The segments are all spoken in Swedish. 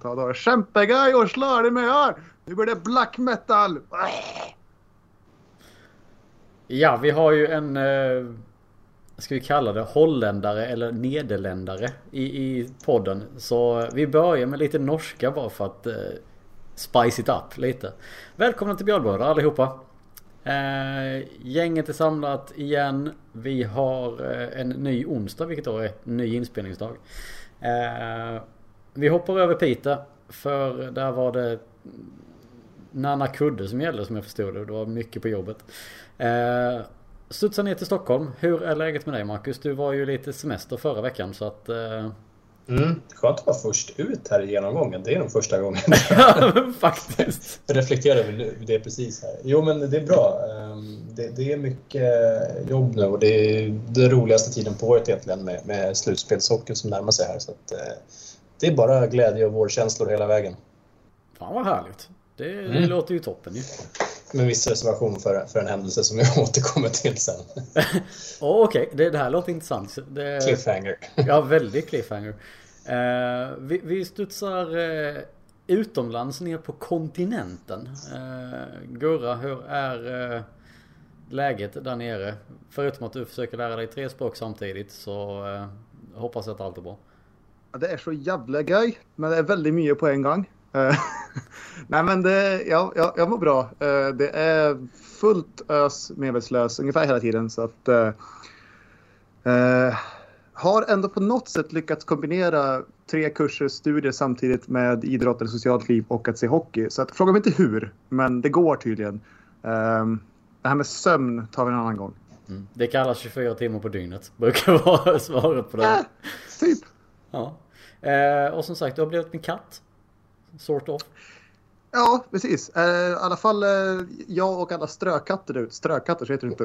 ta då? Kämpeguy och slår det med här! Nu blir det black metal! Ja, vi har ju en... Eh, ska vi kalla det holländare eller nederländare i, i podden. Så vi börjar med lite norska bara för att eh, spice it up lite. Välkomna till Björnbröder allihopa. Eh, gänget är samlat igen. Vi har eh, en ny onsdag vilket då är en ny inspelningsdag. Eh, vi hoppar över Piteå. För där var det Nanna Kudde som gällde som jag förstod det. Det var mycket på jobbet. Eh, studsa ner till Stockholm. Hur är läget med dig Marcus? Du var ju lite semester förra veckan så att... Eh... Mm, skönt att vara först ut här i genomgången. Det är nog första gången. ja, faktiskt. Jag reflekterar över det precis här. Jo, men det är bra. Ehm, det, det är mycket jobb nu och det är den roligaste tiden på året egentligen med, med slutspelshockey som närmar sig här. Så att, eh, det är bara glädje och vårkänslor hela vägen. Fan vad härligt. Det, det mm. låter ju toppen ju. Med viss reservation för, för en händelse som jag återkommer till sen. oh, Okej, okay. det, det, här låter intressant. Det, cliffhanger. ja, väldigt cliffhanger. Uh, vi, vi studsar uh, utomlands ner på kontinenten. Uh, Gurra, hur är uh, läget där nere? Förutom att du försöker lära dig tre språk samtidigt så hoppas jag att allt är bra. Det är så jävla gøy, men det är väldigt mycket på en gång. Nej men det, ja, jag, jag mår bra. Det är fullt ös medvetslös ungefär hela tiden så att uh, har ändå på något sätt lyckats kombinera tre kurser studier samtidigt med idrott eller socialt liv och att se hockey. Så att, fråga mig inte hur, men det går tydligen. Um, det här med sömn tar vi en annan gång. Mm. Det kallas 24 timmar på dygnet. Brukar vara svaret på det. Äh, typ. Ja. Eh, och som sagt, du har blivit en katt. Sort of. Ja, precis. Eh, I alla fall eh, jag och alla strökatter ut. Strökatter så heter det inte.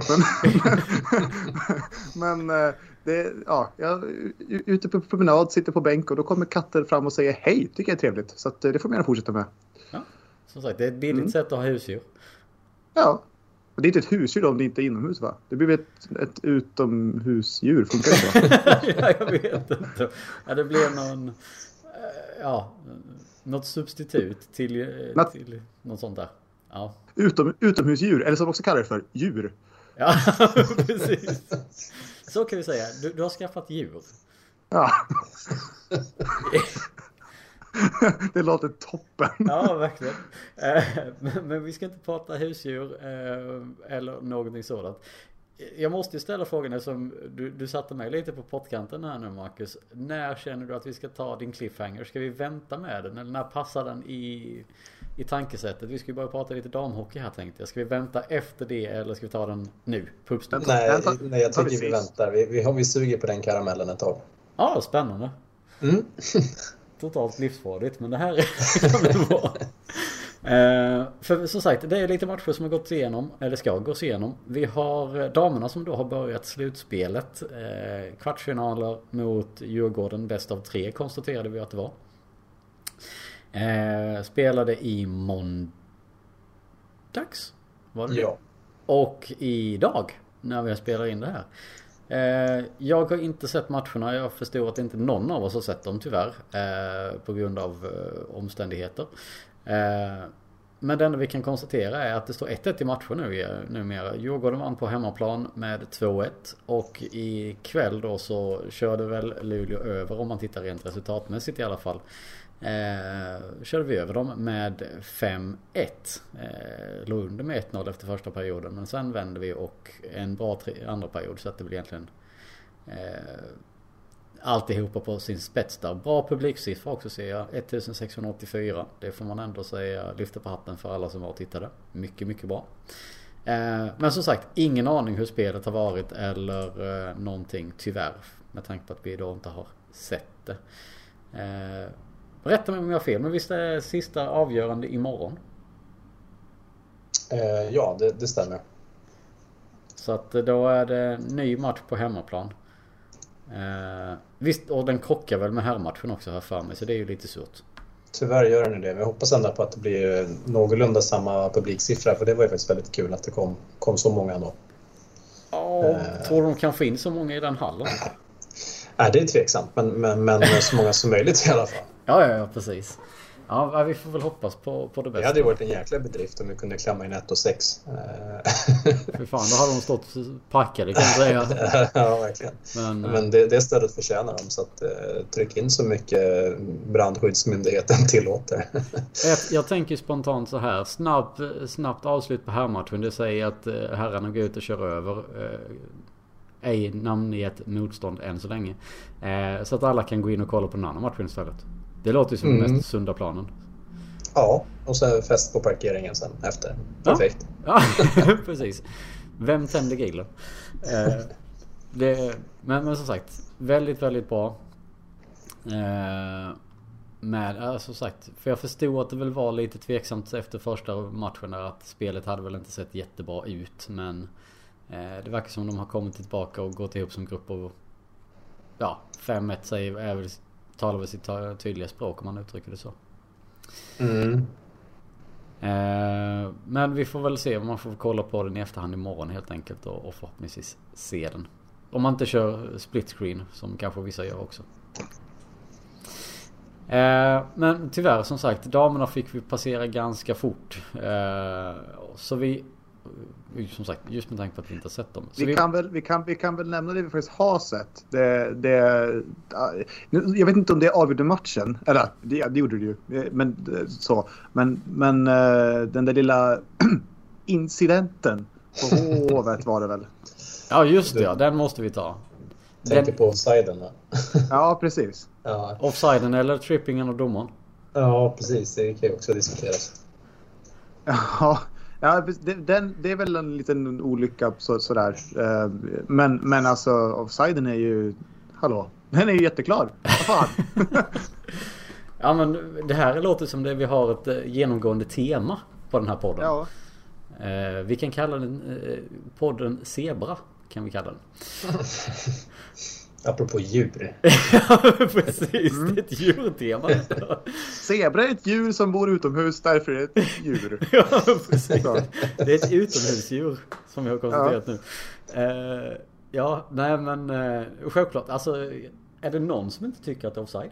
Men, men eh, det, ja, jag är ute på promenad, sitter på bänk och då kommer katter fram och säger hej. Tycker jag är trevligt. Så att, det får man gärna fortsätta med. Ja, som sagt, det är ett billigt mm. sätt att ha husdjur. Ja. Och det är inte ett husdjur om det inte är inomhus va? Det blir ett, ett utomhusdjur, funkar det så? ja, jag vet inte. Ja, det blir någon... Ja, något substitut till, Nat till något sånt där. Ja. Utom, utomhusdjur, eller som också kallar det för djur. Ja, precis. Så kan vi säga. Du, du har skaffat djur. Ja. det låter toppen. Ja, verkligen. Eh, men vi ska inte prata husdjur eh, eller någonting sådant. Jag måste ju ställa frågan eftersom du, du satte mig lite på pottkanten här nu Marcus. När känner du att vi ska ta din cliffhanger? Ska vi vänta med den? Eller när passar den i, i tankesättet? Vi ska ju börja prata lite damhockey här tänkte jag. Ska vi vänta efter det eller ska vi ta den nu? På Nej, nej, jag tycker vi väntar. Vi, vi, vi suger på den karamellen ett tag. Ja, spännande. Mm. Totalt livsfarligt men det här är bra. Eh, för som sagt, det är lite matcher som har gått igenom, eller ska gås igenom. Vi har eh, damerna som då har börjat slutspelet. Eh, kvartsfinaler mot Djurgården, bäst av tre konstaterade vi att det var. Eh, spelade i måndags. Var det Ja. Och idag, när vi spelar in det här. Eh, jag har inte sett matcherna. Jag förstår att inte någon av oss har sett dem tyvärr. Eh, på grund av eh, omständigheter. Eh, men det enda vi kan konstatera är att det står 1-1 i matcher nu eh, numera. Djurgården vann på hemmaplan med 2-1. Och ikväll då så körde väl Luleå över om man tittar rent resultatmässigt i alla fall. Eh, körde vi över dem med 5-1. Eh, låg under med 1-0 efter första perioden. Men sen vände vi och en bra andra period så att det blir egentligen eh, alltihopa på sin spets där. Bra publiksiffra också ser jag. 1684. Det får man ändå säga lyfta på hatten för alla som var och tittade. Mycket, mycket bra. Eh, men som sagt, ingen aning hur spelet har varit eller eh, någonting tyvärr. Med tanke på att vi då inte har sett det. Eh, Rätta mig om jag har fel, men visst är sista avgörande imorgon? ja, det, det stämmer. Så att då är det ny match på hemmaplan. Eh, visst, och den krockar väl med herrmatchen också här för mig, så det är ju lite surt. Tyvärr gör den det, men jag hoppas ändå på att det blir någorlunda samma publiksiffra, för det var ju faktiskt väldigt kul att det kom, kom så många ändå. Ja, eh. tror du de kan få in så många i den hallen? Nej, det är tveksamt, men, men, men så många som möjligt i alla fall. Ja, ja, ja precis. Ja, vi får väl hoppas på, på det bästa. Det hade ju varit en jäkla bedrift om vi kunde klämma in 1 och 6. Fy fan, då hade de stått packade kan jag säga. ja, verkligen. Men, Men det, det stödet förtjänar de. Så att, eh, tryck in så mycket brandskyddsmyndigheten tillåter. jag, jag tänker spontant så här. Snabbt, snabbt avslut på herrmatchen. Det säger att eh, herrarna går ut och kör över. Eh, ej namngett motstånd än så länge. Eh, så att alla kan gå in och kolla på den andra matchen istället. Det låter ju som mm. den mest sunda planen. Ja, och så fest på parkeringen sen efter. Perfekt. Ja, ja precis. Vem tänder grillen? Eh, det, men, men som sagt, väldigt, väldigt bra. Eh, med, som alltså sagt, för jag förstod att det väl var lite tveksamt efter första matchen där att spelet hade väl inte sett jättebra ut. Men eh, det verkar som de har kommit tillbaka och gått ihop som grupp och ja, 5-1 säger är väl talar väl sitt tydliga språk om man uttrycker det så. Mm. Eh, men vi får väl se. Man får kolla på den i efterhand imorgon helt enkelt och, förhoppningsvis se den. Om man inte kör split screen som kanske vissa gör också. Eh, men tyvärr som sagt, damerna fick vi passera ganska fort. Eh, så vi som sagt, just med tanke på att vi inte har sett dem. Vi, vi, Kan väl, vi, kan, vi kan väl nämna det vi faktiskt har sett. Det, det, jag vet inte om det avgjorde matchen. Eller det, det gjorde det ju. Men, så. men, men eh, den där lilla incidenten på Hovet var det väl. Ja just det, ja. den måste vi ta. Tänker den... på offsiden va? ja precis. Ja. Offsiden eller trippingen av domaren? Ja precis, det kan ju också diskuteras. Ja, Ja, det, den, det är väl en liten olycka så, sådär. Eh, men, men alltså offsiden är ju... Hallå? Den är ju jätteklar. Vad fan? ja men det här låter som det vi har ett eh, genomgående tema på den här podden. Ja. Eh, vi kan kalla den podden Zebra. Kan vi kalla den. Apropå djur. ja precis, mm. det är ett djurtema. Zebra är ett djur som bor utomhus, därför är det ett djur. ja precis. Det är ett utomhusdjur som vi har konstaterat ja. nu. Uh, ja, nej men uh, självklart. Alltså, är det någon som inte tycker att det är offside?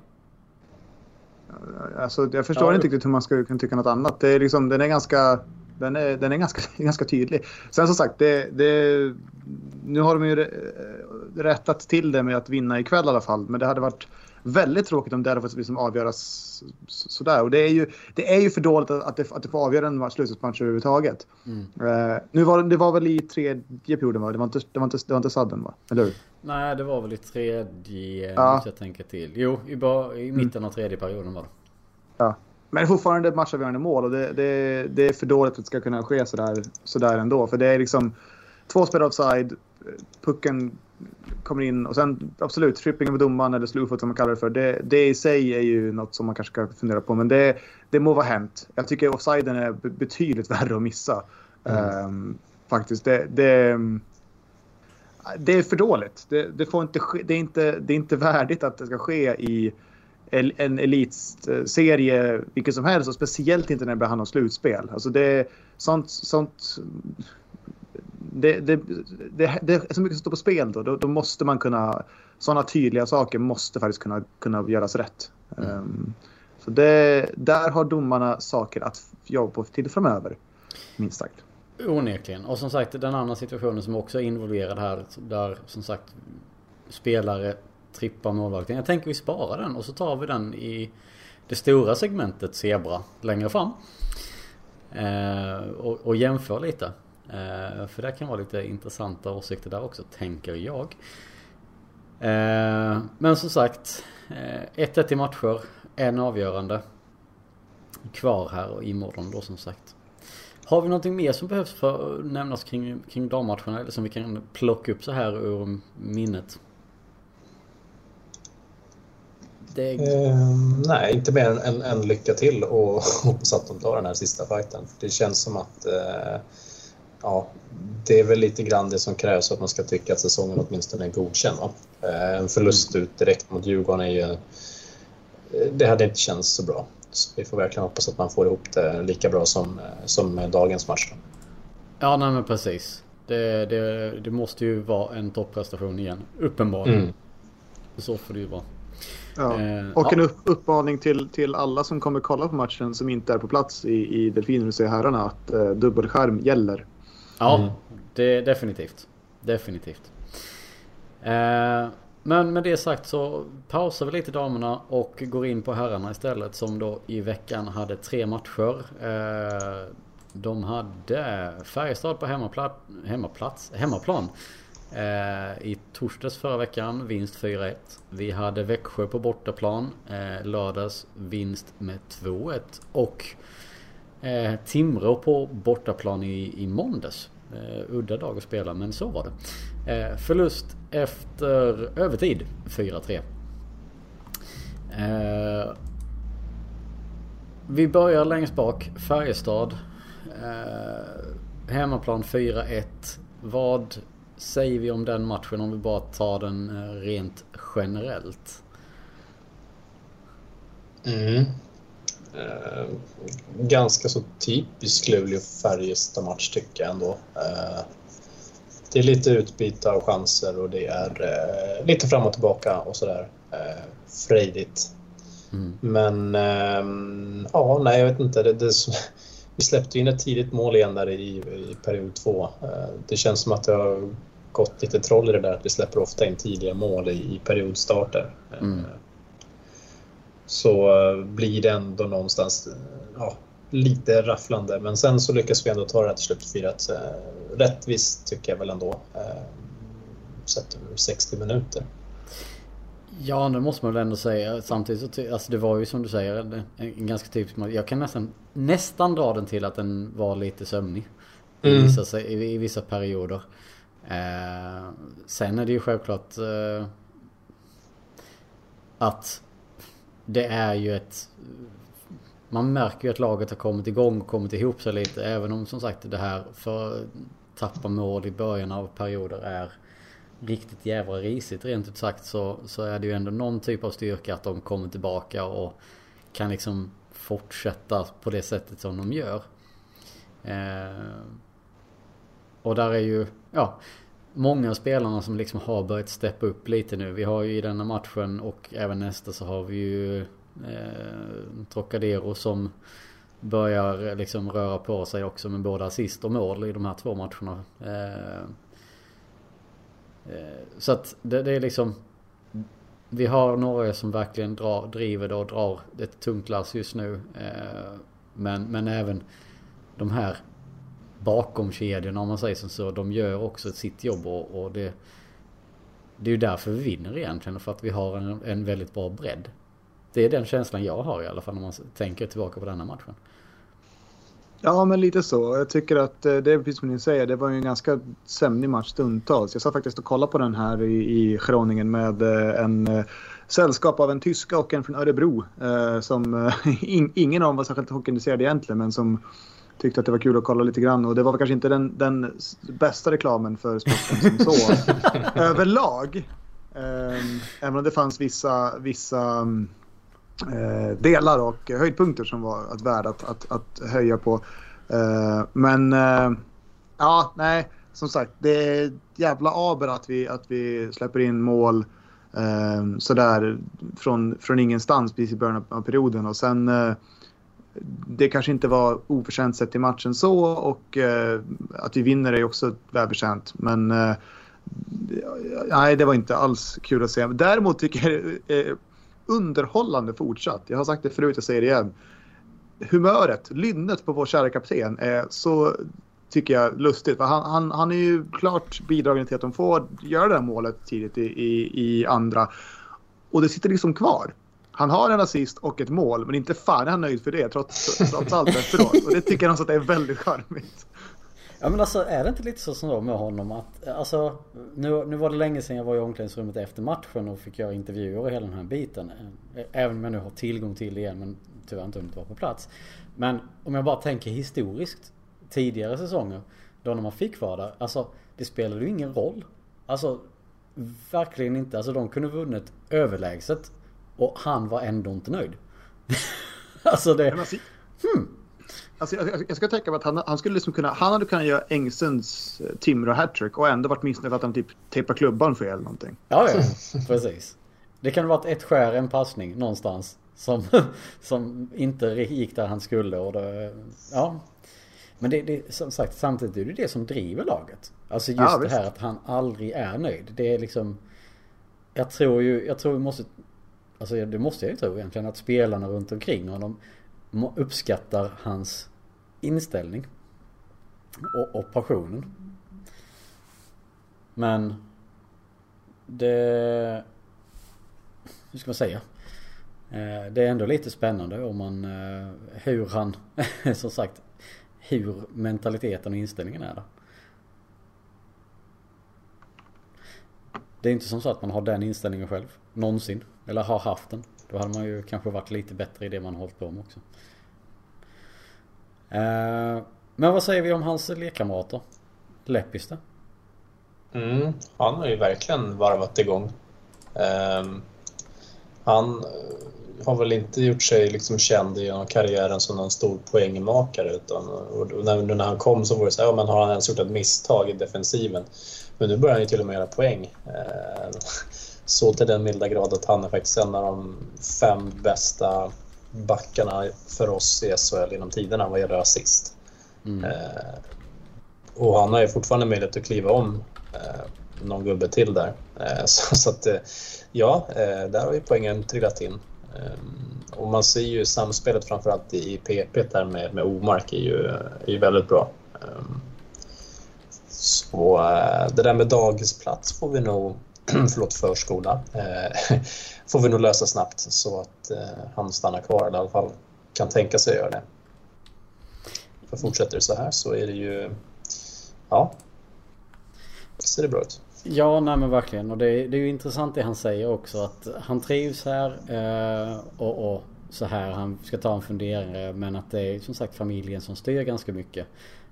Alltså, jag förstår ja, inte riktigt hur man ska kunna tycka något annat. Det är liksom, den är ganska den är, den är ganska, ganska tydlig. Sen som sagt, det, det, nu har de ju rättat till det med att vinna ikväll i alla fall. Men det hade varit väldigt tråkigt om det hade fått liksom avgöras sådär. Och det är ju, det är ju för dåligt att det, att det får avgöra en slutspelsmatch överhuvudtaget. Mm. Uh, nu var, det var väl i tredje perioden va? Det var inte, det var inte, det var inte sadden va? Eller hur? Nej, det var väl i tredje, ja. jag tänka till. Jo, i, i mitten mm. av tredje perioden var det. Ja. Men fortfarande matchavgörande mål och det, det, det är för dåligt att det ska kunna ske sådär, sådär ändå. För det är liksom två spel offside, pucken kommer in och sen absolut tripping över domaren eller slowfoot som man kallar det för. Det, det i sig är ju något som man kanske ska fundera på men det, det må vara hänt. Jag tycker offsiden är betydligt värre att missa. Mm. Um, faktiskt. Det, det, det, är för dåligt. Det, det, får inte ske, det, är inte, det är inte värdigt att det ska ske i en elitserie vilken som helst och speciellt inte när det handlar om slutspel. Alltså det, sånt, sånt det, det, det, det, är så mycket som står på spel då. Då, då måste man kunna... Sådana tydliga saker måste faktiskt kunna, kunna göras rätt. Mm. Um, så det, där har domarna saker att jobba på till framöver. Minst sagt. Onekligen. Och som sagt den andra situationen som också är involverad här. Där som sagt spelare trippar målvakten. Jag tänker vi sparar den och så tar vi den i det stora segmentet Zebra längre fram. Eh, och, och jämför lite. Eh, för det kan vara lite intressanta åsikter där också, tänker jag. Eh, men som sagt, 1-1 eh, i matcher, en avgörande. Kvar här och imorgon då som sagt. Har vi någonting mer som behövs för att nämnas kring, kring dammatcherna eller som vi kan plocka upp så här ur minnet? Det... Um, nej, inte mer än, än, än lycka till och hoppas att de tar den här sista fighten. Det känns som att uh, ja, det är väl lite grann det som krävs för att man ska tycka att säsongen åtminstone är godkänd. Uh, en förlust ut direkt mot Djurgården är ju... Det hade inte känts så bra. Så vi får verkligen hoppas att man får ihop det lika bra som, som dagens match. Ja, nej men precis. Det, det, det måste ju vara en topprestation igen. Uppenbarligen. Mm. Så får det ju vara. Ja. Eh, och en upp, uppmaning till, till alla som kommer kolla på matchen som inte är på plats i, i Delfiner och herrarna att eh, dubbelskärm gäller. Ja, mm. det definitivt. Definitivt. Eh, men med det sagt så pausar vi lite damerna och går in på herrarna istället som då i veckan hade tre matcher. Eh, de hade Färjestad på hemmaplats, hemmaplats, hemmaplan. Eh, I torsdags förra veckan vinst 4-1. Vi hade Växjö på bortaplan. Eh, lördags vinst med 2-1. Och eh, Timrå på bortaplan i, i måndags. Eh, udda dag att spela men så var det. Eh, förlust efter övertid 4-3. Eh, vi börjar längst bak. Färjestad. Eh, hemmaplan 4-1. Vad säger vi om den matchen om vi bara tar den eh, rent generellt? Mm. Eh, ganska så typisk Luleå-Färjestad-match tycker jag ändå. Eh, det är lite utbyte av chanser och det är eh, lite fram och tillbaka och sådär. Eh, frejdigt. Mm. Men eh, ja, nej jag vet inte. Det, det, vi släppte in ett tidigt mål igen där i, i period två. Eh, det känns som att det har gått lite troll i det där att vi släpper ofta in tidiga mål i, i periodstarter. Mm. Eh, så eh, blir det ändå någonstans ja, lite rafflande. Men sen så lyckas vi ändå ta det här till slut 4 Rättvist tycker jag väl ändå. Sett över 60 minuter. Ja, det måste man väl ändå säga. Samtidigt så, alltså det var ju som du säger en, en ganska typisk Jag kan nästan, nästan dra den till att den var lite sömnig. Mm. I, vissa, i, i vissa perioder. Eh, sen är det ju självklart eh, att det är ju ett... Man märker ju att laget har kommit igång och kommit ihop sig lite. Även om som sagt det här för tappa mål i början av perioder är riktigt jävla risigt rent ut sagt så, så är det ju ändå någon typ av styrka att de kommer tillbaka och kan liksom fortsätta på det sättet som de gör. Eh, och där är ju, ja, många av spelarna som liksom har börjat steppa upp lite nu. Vi har ju i denna matchen och även nästa så har vi ju eh, Trocadero som börjar liksom röra på sig också med både assist och mål i de här två matcherna. Eh, eh, så att det, det, är liksom Vi har några som verkligen drar, driver det och drar ett tungt lass just nu. Eh, men, men även de här bakom kedjorna om man säger som så. De gör också sitt jobb och, och det, det är ju därför vi vinner egentligen. För att vi har en, en väldigt bra bredd. Det är den känslan jag har i alla fall när man tänker tillbaka på denna matchen. Ja, men lite så. Jag tycker att eh, det är precis som ni säger. Det var ju en ganska sömnig match stundtals. Jag satt faktiskt och kollade på den här i, i Groningen med eh, en eh, sällskap av en tyska och en från Örebro. Eh, som in, ingen av dem var särskilt hockeyintresserad egentligen, men som tyckte att det var kul att kolla lite grann. Och det var kanske inte den, den bästa reklamen för sporten som så. Överlag. Eh, även om det fanns vissa, vissa eh, delar och höjdpunkter som var att värda att, att, att höja på. Eh, men eh, ja, nej, som sagt, det är jävla aber att vi, att vi släpper in mål eh, sådär från, från ingenstans precis i början av perioden. Och sen det kanske inte var oförtjänt sett i matchen så och eh, att vi vinner är också välförtjänt. Men eh, nej, det var inte alls kul att se. Däremot tycker jag det är underhållande fortsatt. Jag har sagt det förut, jag säger det igen. Humöret, lynnet på vår kära kapten är så tycker jag lustigt. För han, han, han är ju klart bidragande till att de får göra det här målet tidigt i, i, i andra. Och det sitter liksom kvar. Han har en assist och ett mål, men inte fan är han nöjd för det trots, trots allt efteråt. Och det tycker han så att det är väldigt charmigt. Ja men alltså är det inte lite så som då med honom att alltså nu, nu var det länge sedan jag var i omklädningsrummet efter matchen och fick göra intervjuer och hela den här biten. Även om jag nu har tillgång till det igen men tyvärr inte hunnit vara på plats. Men om jag bara tänker historiskt tidigare säsonger då när man fick vara där. Alltså det spelade ju ingen roll. Alltså verkligen inte. Alltså de kunde vunnit överlägset och han var ändå inte nöjd. alltså det... Alltså, hmm. alltså, jag, jag ska tänka mig att han, han skulle liksom kunna... Han hade kunnat göra Engsunds eh, Timrå hattrick och ändå varit missnöjd att han typ tejpar klubban fel eller någonting. Ja, ja. Precis. Det kan ha varit ett skär, en passning någonstans. Som, som inte gick där han skulle och det, ja. Men det, det, som sagt samtidigt är det det som driver laget. Alltså just ja, det här att han aldrig är nöjd. Det är liksom Jag tror ju, jag tror vi måste Alltså det måste jag ju tro egentligen att spelarna runt omkring honom uppskattar hans inställning. Och, och passionen. Men det... Hur ska man säga? Eh, det är ändå lite spännande om man... Eh, hur han... Som sagt. Hur mentaliteten och inställningen är där. Det är inte som så att man har den inställningen själv. Någonsin. Eller har haft den. Då hade man ju kanske varit lite bättre i det man hållit på med också. Eh, men vad säger vi om hans lekkamrater? Leppistä? Mm, han har ju verkligen varvat igång. Um, han har väl inte gjort sig liksom känd genom karriären som någon stor poängmakare. Utan, och när, när han kom så var det så här, ja, men har han ens gjort ett misstag i defensiven? Men nu börjar han ju till och med göra poäng. Uh, så till den milda grad att han är faktiskt en av de fem bästa backarna för oss i SHL genom tiderna vad gäller assist. Mm. Eh, och han har ju fortfarande möjlighet att kliva om eh, någon gubbe till där. Eh, så, så, att, eh, ja, eh, där har ju poängen trillat in. Eh, och man ser ju samspelet framförallt i PP där med, med Omark är ju, är ju väldigt bra. Så det där med dagisplats får vi nog förlåt, förskola eh, får vi nog lösa snabbt så att eh, han stannar kvar eller i alla fall kan tänka sig att göra det. För fortsätter det så här så är det ju... Ja, det ser det bra ut. Ja, nej men verkligen. Och det är, det är ju intressant det han säger också att han trivs här eh, och, och, så här. Han ska ta en funderare men att det är som sagt familjen som styr ganska mycket.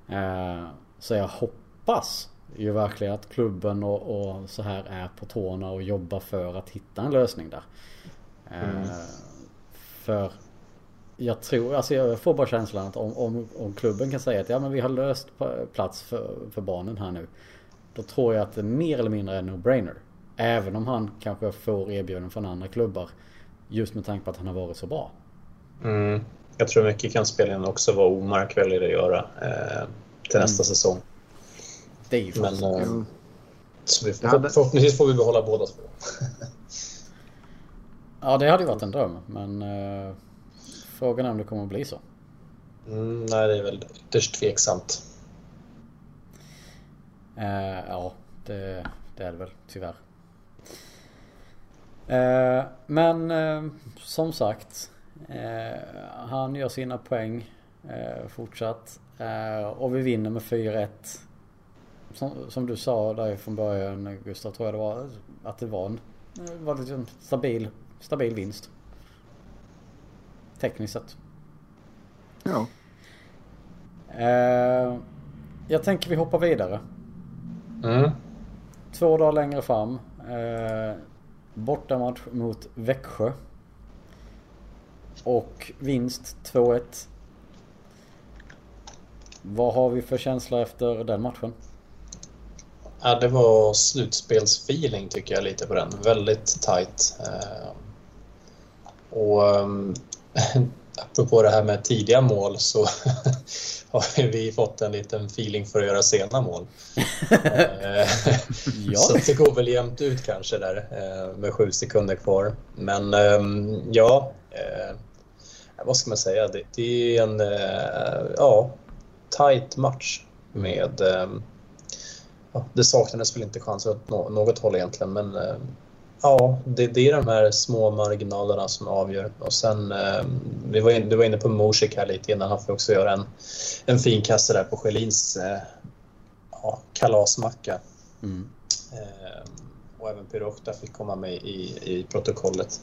Eh, så jag hoppas ju verkligen att klubben och, och, så här är på tårna och jobbar för att hitta en lösning där. Mm. Eh, för jag tror, alltså jag får bara känslan att om, om, om, klubben kan säga att ja men vi har löst plats för, för barnen här nu. Då tror jag att det mer eller mindre är no-brainer. Även om han kanske får erbjudanden från andra klubbar. Just med tanke på att han har varit så bra. Mm. Jag tror mycket kan spela in också vad Omark väljer att göra eh, till nästa mm. säsong. Det är ju Men, äh, så vi får. Förhoppningsvis får vi behålla båda två. ja, det hade ju varit en dröm. Men uh, frågan är om det kommer att bli så. Mm, nej, det är väl ytterst tveksamt. Uh, ja, det, det, är det väl tyvärr. Uh, men uh, som sagt. han gör sina poäng fortsatt. och vi vinner med 4-1 som, som, du sa där från början Gustav tror jag det var. Att det var en, var det en stabil, stabil vinst. Tekniskt sett. Ja. Eh, jag tänker vi hoppar vidare. Mm. Två dagar längre fram. Eh, bortamatch mot Växjö. Och vinst 2-1. Vad har vi för känsla efter den matchen? Ja, det var slutspelsfeeling tycker jag lite på den. Väldigt tight. Eh, och um, apropå det här med tidiga mål så har vi fått en liten feeling för att göra sena mål. Eh, ja. Så det går väl jämnt ut kanske där eh, med sju sekunder kvar. Men um, ja, vad ska man säga? Det, är en ja, tight match med um, ja, det saknades väl inte chanser åt något håll egentligen. Men eh, ja, det, det, är de här små marginalerna som avgör. Och sen, eh, vi var in, du var inne på Mosik här lite innan. Han får också göra en, en fin kasse där på Schelins eh, ja, kalasmacka. Mm. och även Pyrochta fick komma med i, i protokollet.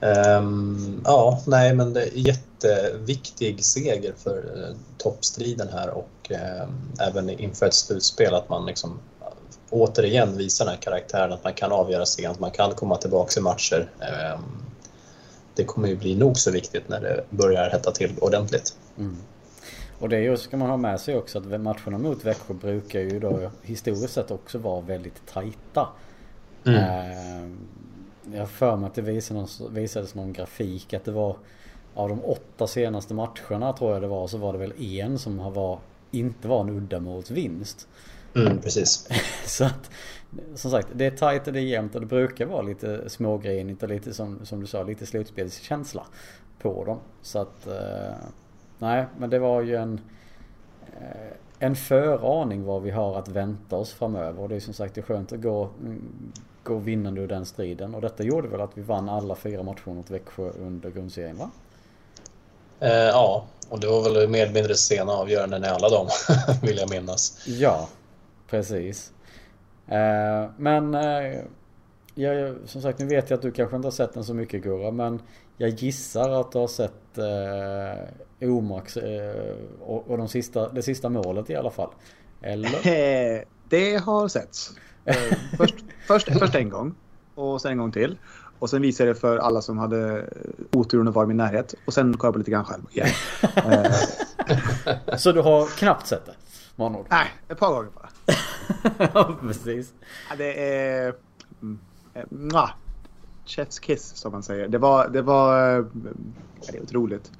Um, ja, nej men det är jätteviktig seger för uh, toppstriden här och uh, även inför ett slutspel att man liksom uh, återigen visar den här karaktären att man kan avgöra sent, att man kan komma tillbaka i matcher. Um, det kommer ju bli nog så viktigt när det börjar hetta till ordentligt. Mm. Och det ska man ha med sig också att matcherna mot Växjö brukar ju då historiskt sett också vara väldigt tajta. Mm. jag har för mig att det visades, visades någon grafik att det var av de åtta senaste matcherna tror jag det var så var det väl en som var, inte var en uddamålsvinst. Mm, precis. så att som sagt det är tajt och det är jämnt och det brukar vara lite smågrenigt och lite som, som du sa lite slutspelskänsla på dem. Så att eh, nej men det var ju en eh, en föraning vad vi har att vänta oss framöver. Och det är som sagt det är skönt att gå, gå vinnande ur den striden. Och detta gjorde väl att vi vann alla fyra matcher mot Växjö under grundserien va? Eh, ja, och det var väl mer eller mindre sena avgöranden i alla dem, vill jag minnas. Ja, precis. Eh, men eh, jag, som sagt, nu vet jag att du kanske inte har sett den så mycket Gurra, men jag gissar att du har sett eh, Omax eh, och, och de sista, det sista målet i alla fall. Eller? det har setts. Först, först, först en gång och sen en gång till. Och sen visade jag det för alla som hade oturen att vara i min närhet. Och sen kollade jag på lite grann själv igen. Så du har knappt sett det? Manord. Nej, ett par gånger bara. ja, precis. Ja, det är... Mm, mwah, chef's kiss som man säger. Det var... Det var... Ja, det är otroligt.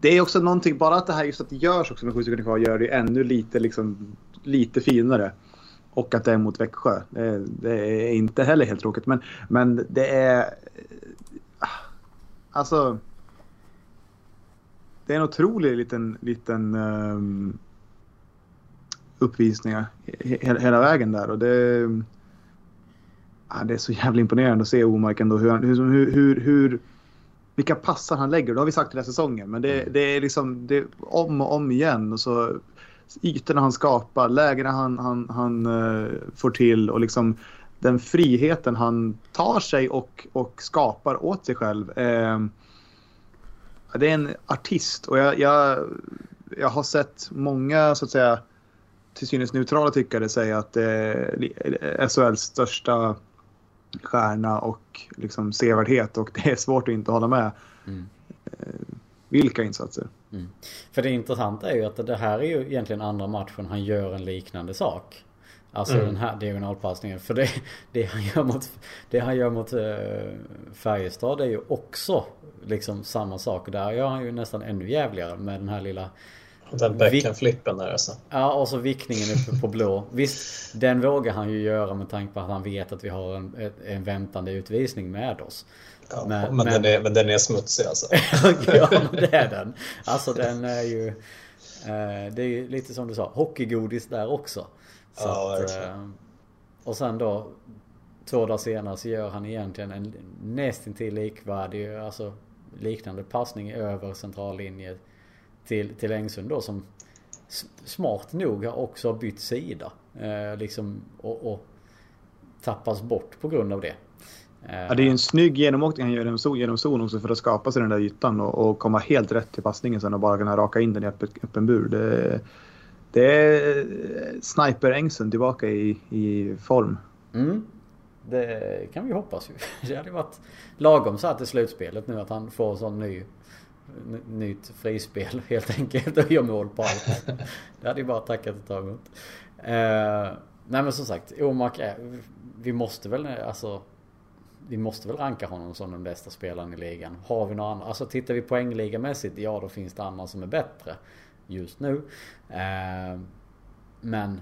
Det är också någonting, bara att det här just att det görs också med 7 sekunder kvar gör det ännu lite, liksom, lite finare. Och att det är mot Växjö. Det, det är inte heller helt tråkigt. Men, men det är... Alltså... Det är en otrolig liten, liten um, uppvisningar hela, hela vägen där. Och det, ja, det är så jävla imponerande att se Omark ändå. Hur, hur, hur, hur, vilka passar han lägger. Det har vi sagt hela säsongen. Men det, det är liksom det, om och om igen. Och så ytorna han skapar, lägena han, han, han uh, får till och liksom den friheten han tar sig och, och skapar åt sig själv. Uh, det är en artist och jag, jag, jag har sett många så att säga till synes neutrala tyckare säga att det är SHLs största stjärna och liksom sevärdhet och det är svårt att inte hålla med. Mm. Vilka insatser. Mm. För det intressanta är ju att det här är ju egentligen andra matchen han gör en liknande sak. Alltså mm. den här diagonalpassningen. För det, det, han gör mot, det han gör mot uh, Färjestad är ju också liksom samma sak. Där gör han ju nästan ännu jävligare med den här lilla den bäckenflippen där alltså. Ja, och så vickningen uppe på blå. Visst, den vågar han ju göra med tanke på att han vet att vi har en, en väntande utvisning med oss. Ja, men, men, Den är, men den är smutsig alltså. ja, det är den. Alltså den är ju... Eh, det är ju lite som du sa, hockeygodis där också. Så ja, att, eh, och sen då två dagar senare så gör han egentligen en nästintill likvärdig, alltså liknande passning över centrallinje till, till Engsund då som smart nog också har bytt sida. Eh, liksom och, och tappas bort på grund av det. Ja, det är en snygg genomåkning han gör genom zon, också för att skapa sig den där ytan och, och komma helt rätt till passningen sen och bara kunna raka in den i öppen, öppen bur. Det, det är Sniper Engsund tillbaka i, i form. Mm. Det kan vi hoppas ju. Det hade varit lagom så här till slutspelet nu att han får sån ny nytt frispel helt enkelt och gör mål på allt. Det hade ju bara tackat och tagit emot. Eh, nej men som sagt, Omark är, vi måste väl alltså vi måste väl ranka honom som den bästa spelaren i ligan. Har vi några andra? Alltså tittar vi poängligamässigt, ja då finns det andra som är bättre just nu. Eh, men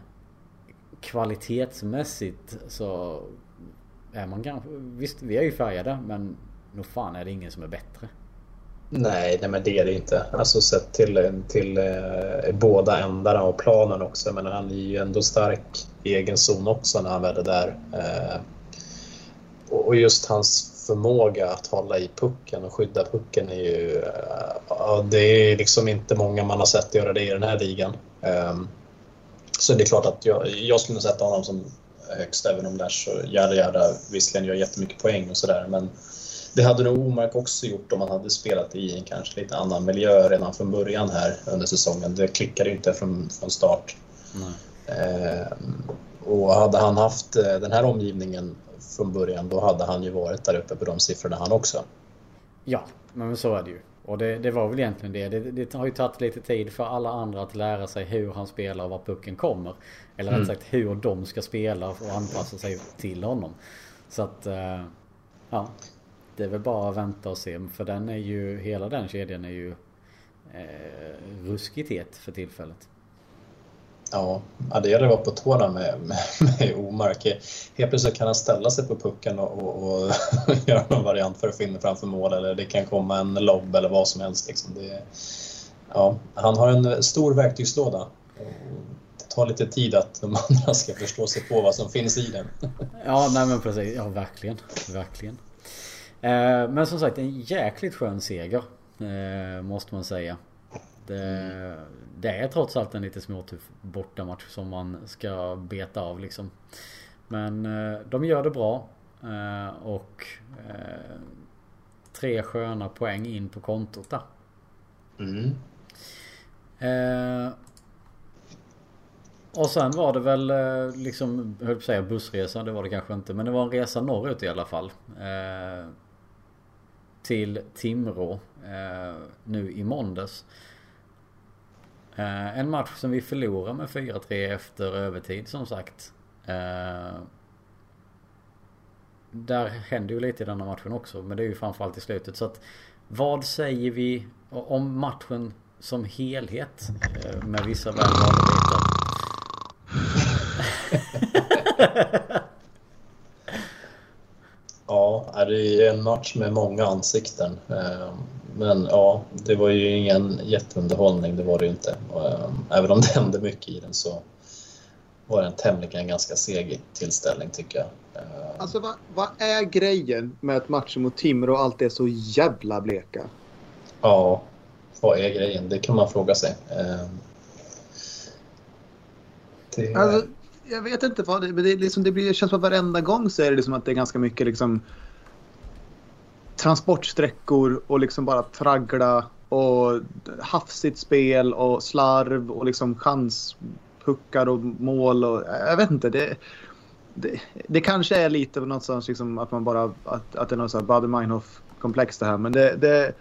kvalitetsmässigt så är man kanske, visst vi är ju färgade men nog fan är det ingen som är bättre. Nej, nej men det är det inte. Alltså sett till, till eh, båda ändarna av planen också. Men han är ju ändå stark i egen zon också när han väl är där. Eh, och just hans förmåga att hålla i pucken och skydda pucken är ju... Eh, det är liksom inte många man har sett göra det i den här ligan. Eh, så det är klart att jag, jag skulle sätta honom som högst även om Lash och Jada Jada visserligen gör jättemycket poäng och sådär. Men det hade nog Omark också gjort om man hade spelat i en kanske lite annan miljö redan från början här under säsongen. Det klickade inte från, från start. Eh, och hade han haft eh, den här omgivningen från början då hade han ju varit där uppe på de siffrorna han också. Ja, men så är det ju. Och det, det var väl egentligen det. det. det. har ju tagit lite tid för alla andra att lära sig hur han spelar och var pucken kommer. Eller rätt mm. sagt hur de ska spela och anpassa sig till honom. Så att, eh, ja. Det är väl bara att vänta och se. För den är ju, hela den kedjan är ju eh, ruskigt het för tillfället. Ja, det gäller att vara på tårna med, med, med Omark. Helt plötsligt kan han ställa sig på pucken och, och, och göra någon variant för att få in framför mål eller det kan komma en lobb eller vad som helst. Liksom. Det, ja, han har en stor verktygslåda. Det tar lite tid att de andra ska förstå sig på vad som finns i den. Ja, nej men precis. Ja, verkligen. Verkligen. Eh, men som sagt, en jäkligt skön seger. Eh, måste man säga. Det, det, är trots allt en lite småtuff bortamatch som man ska beta av liksom. Men eh, de gör det bra. Eh, och eh, tre sköna poäng in på kontot där. Mm. Eh, och sen var det väl eh, liksom, höll på att säga bussresa, det var det kanske inte. Men det var en resa norrut i alla fall. Eh, till Timrå eh, nu i måndags. Eh, en match som vi förlorar med 4-3 efter övertid som sagt. Eh, där händer ju lite i denna matchen också. Men det är ju framförallt i slutet. Så att vad säger vi om matchen som helhet? Eh, med vissa väl bitar. ja, det är en match med många ansikten. Eh, men ja, det var ju ingen jätteunderhållning, det var det ju inte. Eh, även om det hände mycket i den så var det en tämligen ganska seg tillställning tycker jag. Eh, alltså vad, vad är grejen med att matchen mot Timrå alltid är så jävla bleka? Ja, vad är grejen? Det kan man fråga sig. Eh, det... Alltså, jag vet inte vad det, men det, liksom, det, blir, det känns som att varenda gång så är det liksom att det är ganska mycket liksom transportsträckor och liksom bara traggla och hafsigt spel och slarv och liksom chanspuckar och mål och jag vet inte. Det, det, det kanske är lite någonstans liksom att man bara att, att det är något sånt Bader-Meinhof-komplex det här men det, det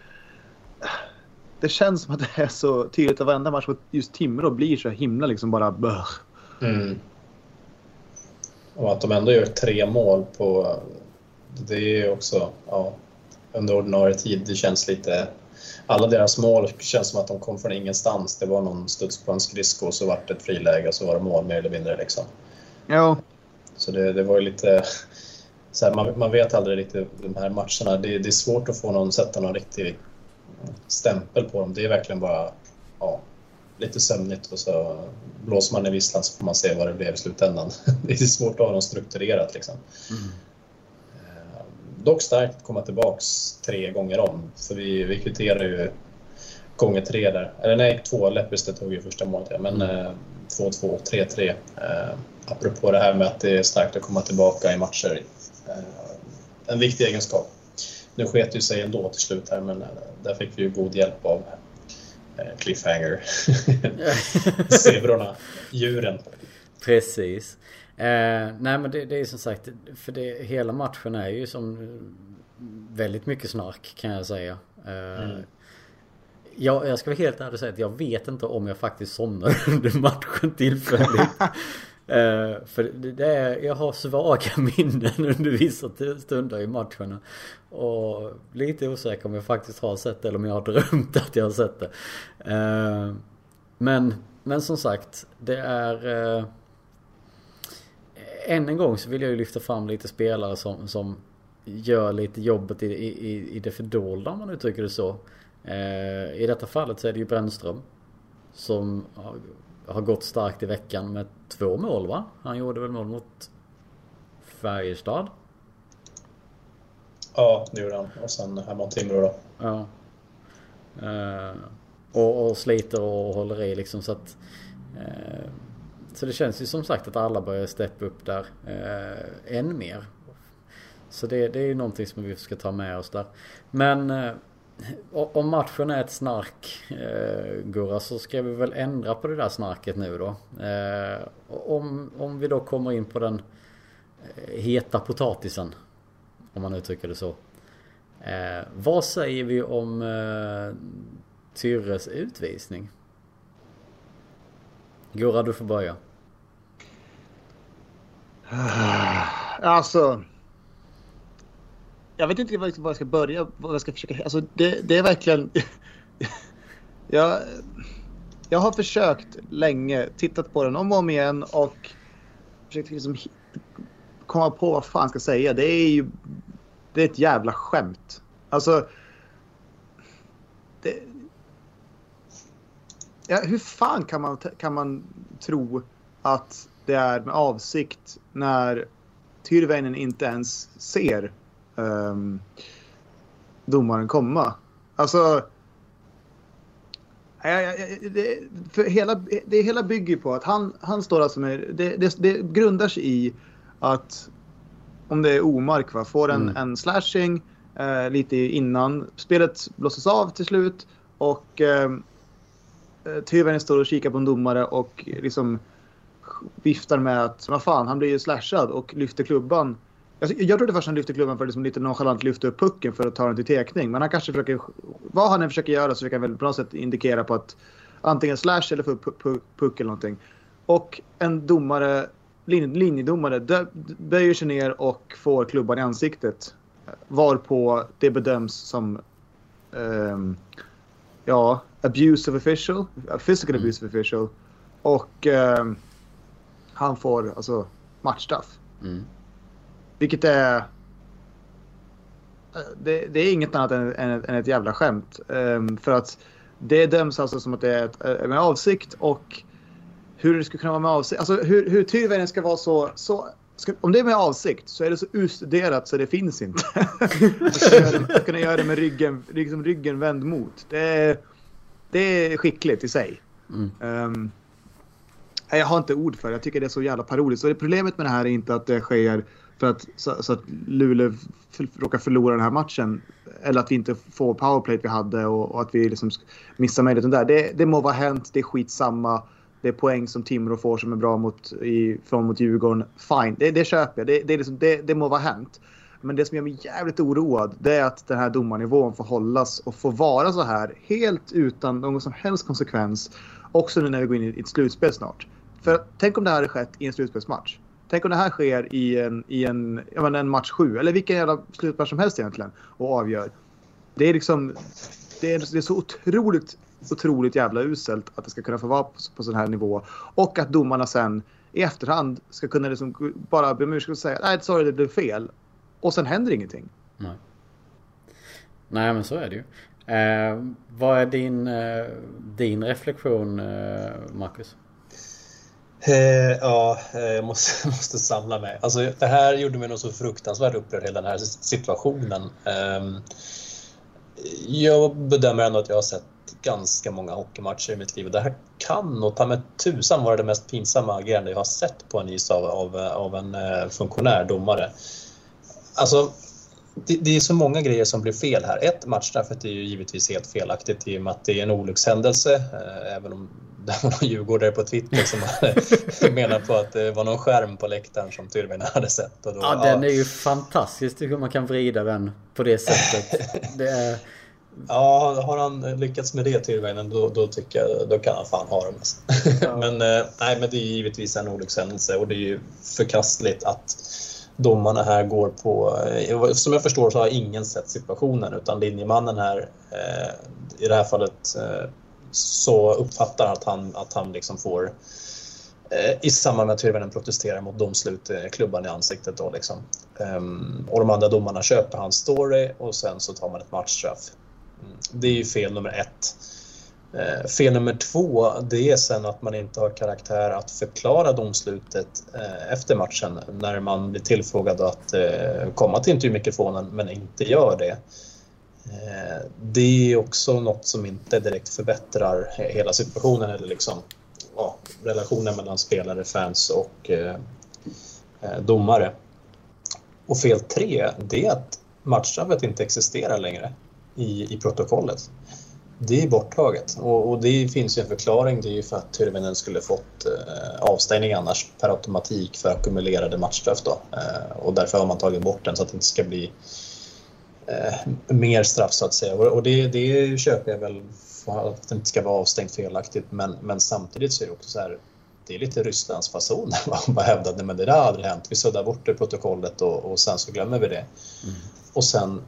det känns som att det är så tydligt att varenda match mot just Timrå blir så himla liksom bara bör. Mm. Och att de ändå gör tre mål på... Det är också... Ja, under ordinarie tid. Det känns lite... Alla deras mål känns som att de kom från ingenstans. Det var någon studs på en skridsko och så vart det ett friläge och så var det mål mer eller mindre. Liksom. Ja. Så det, det var ju lite... Så här, man, man, vet aldrig riktigt de här matcherna. Det, det, är svårt att få någon, sätta någon riktig stämpel på dem. Det är verkligen bara ja, lite sömnigt och så blåser man i visslan så får man se vad det blev i slutändan. Det är svårt att ha något strukturerat liksom. Mm. Dock starkt komma tillbaks tre gånger om, för vi, vi kvitterar ju gånger tre där. Eller nej, två. Lepistö tog ju första målet, ja. men 2-2, mm. 3-3. Eh, apropå det här med att det är starkt att komma tillbaka i matcher. Eh, en viktig egenskap. Nu sket ju sig ändå till slut här, men eh, där fick vi ju god hjälp av eh, Cliffhanger. Zebrorna, djuren. Precis. Eh, nej men det, det, är som sagt, för det, hela matchen är ju som väldigt mycket snark kan jag säga. Eh, mm. jag, jag ska vara helt ärlig och säga att jag vet inte om jag faktiskt somnade under matchen tillfälligt. eh, för det, det, är, jag har svaga minnen under vissa stunder i matcherna. Och lite osäker om jag faktiskt har sett det eller om jag har drömt att jag har sett det. Eh, men, men som sagt, det är... Än en gång så vill jag ju lyfta fram lite spelare som, som gör lite jobbet i, i, i det fördolda om man uttrycker det så. Eh, I detta fallet så är det ju Brännström. Som har, har gått starkt i veckan med två mål va? Han gjorde väl mål mot Färjestad? Ja, det gjorde han. Och sen hemma mot Timrå då. Ja. Eh, och, och sliter och håller i liksom så att... Eh, så det känns ju som sagt att alla börjar steppa upp där eh, än mer. Så det, det är ju någonting som vi ska ta med oss där. Men eh, om matchen är ett snark eh, Gurra så ska vi väl ändra på det där snarket nu då. Eh, om, om vi då kommer in på den eh, heta potatisen. Om man uttrycker det så. Eh, vad säger vi om eh, Tyrres utvisning? Gurra du får börja. Ah, alltså. jag vet inte var jag ska börja. Vad jag ska försöka... Alltså det, det är verkligen... jag, jag har försökt länge, tittat på den om och om igen och försökt liksom komma på vad fan ska säga. Det är ju... Det är ett jävla skämt. Alltså... Det, ja, hur fan kan man, kan man tro att det är med avsikt när Tyrväinen inte ens ser um, domaren komma? Alltså... Ja, ja, det, för hela, det hela bygger på att han, han står alltså med... Det, det, det grundar sig i att om det är Omark va, får en, mm. en slashing eh, lite innan spelet blåses av till slut och eh, Tyvänen står och kikar på en domare och liksom viftar med att vad fan, han blir ju slashad och lyfter klubban. Jag, jag trodde först han lyfte klubban för att liksom lite nonchalant lyfta upp pucken för att ta den till tekning. Men han kanske försöker, vad han än försöker göra så försöker han väl på något sätt indikera på att antingen slash eller få upp puck eller någonting. Och en domare, lin, linjedomare, böjer sig ner och får klubban i ansiktet. Varpå det bedöms som um, ja, abuse of official, physical mm. abuse of official. Och um, han får alltså matchstraff. Mm. Vilket är... Det, det, är inget annat än, än, än ett jävla skämt. Um, för att det döms alltså som att det är ett, eh, med avsikt och hur det skulle kunna vara med avsikt. Alltså hur, hur Tyrväinen ska vara så... så ska, om det är med avsikt så är det så utstuderat så det finns inte. att kunna göra det med ryggen, liksom ryggen vänd mot. Det är, det är skickligt i sig. Mm. Um, jag har inte ord för det. Jag tycker det är så jävla parodiskt. Och det problemet med det här är inte att det sker för att, så, så att Luleå råkar förlora den här matchen. Eller att vi inte får powerplay vi hade och, och att vi liksom missar möjligheten där. Det, det må vara hänt, det är skitsamma. Det är poäng som Timrå får som är bra mot, i, från mot Djurgården. Fine, det, det köper jag. Det, det, är liksom, det, det må vara hänt. Men det som gör mig jävligt oroad det är att den här domarnivån får hållas och får vara så här helt utan någon som helst konsekvens. Också nu när vi går in i ett slutspel snart. För tänk om det här hade skett i en slutspelsmatch. Tänk om det här sker i en, i en, jag menar, en match 7 eller vilken jävla slutmatch som helst egentligen och avgör. Det är liksom, det är, det är så otroligt, otroligt jävla uselt att det ska kunna få vara på, på sån här nivå. Och att domarna sen i efterhand ska kunna liksom bara be om ursäkt och säga nej sorry det blev fel. Och sen händer ingenting. Nej. Nej men så är det ju. Eh, vad är din, eh, din reflektion eh, Marcus? Eh, ja, eh, jag måste, måste samla mig. Alltså, det här gjorde mig nog så fruktansvärt upprörd, hela den här situationen. Eh, jag bedömer ändå att jag har sett ganska många hockeymatcher i mitt liv och det här kan nog ta med tusan vara det mest pinsamma agerande jag har sett på en is av, av, av en eh, funktionär domare. Alltså, det, det, är så många grejer som blir fel här. Ett, matchstraffet är ju givetvis helt felaktigt i och med att det är en olyckshändelse. Eh, även om det var någon djurgårdare på Twitter som menar på att det var någon skärm på läktaren som Tyrväinen hade sett. Och då, ja, den är ju fantastisk hur man kan vrida den på det sättet. Det är... Ja, har han lyckats med det Tyrväinen då, då tycker jag då kan han fan ha dem. Alltså. Ja. men, eh, nej, men det är givetvis en olyckshändelse och det är ju förkastligt att domarna här går på... Eh, som jag förstår så har ingen sett situationen utan linjemannen här eh, i det här fallet så uppfattar att han, att han liksom får eh, i samband med att Tyrväinen protesterar mot domslut klubban i ansiktet. Då liksom. Ehm, och de andra domarna köper hans story och sen så tar man ett matchstraff. Mm. Det är ju fel nummer ett. Eh, fel nummer två, det är sen att man inte har karaktär att förklara domslutet eh, efter matchen när man blir tillfrågad att komma till intervjumikrofonen men inte gör det. Eh, det är också något som inte direkt förbättrar hela situationen eller liksom, ja, relationen mellan spelare, fans och eh, eh, domare. Och fel tre, det är att matchstraffet inte existerar längre i, i protokollet. Det är borttaget och, och, det finns ju en förklaring. Det är ju för att Tyrväinen skulle fått eh, avstängning annars per automatik för ackumulerade matchstraff då. Eh, och därför har man tagit bort den så att det inte ska bli eh, mer straff så att säga. Och det, det köper jag väl för att det inte ska vara avstängt felaktigt. Men, men samtidigt så är det också så här. det är lite Rysslandsfason man hävdade men det där har aldrig hänt. Vi suddar bort det protokollet och, och sen så glömmer vi det. Mm. Och sen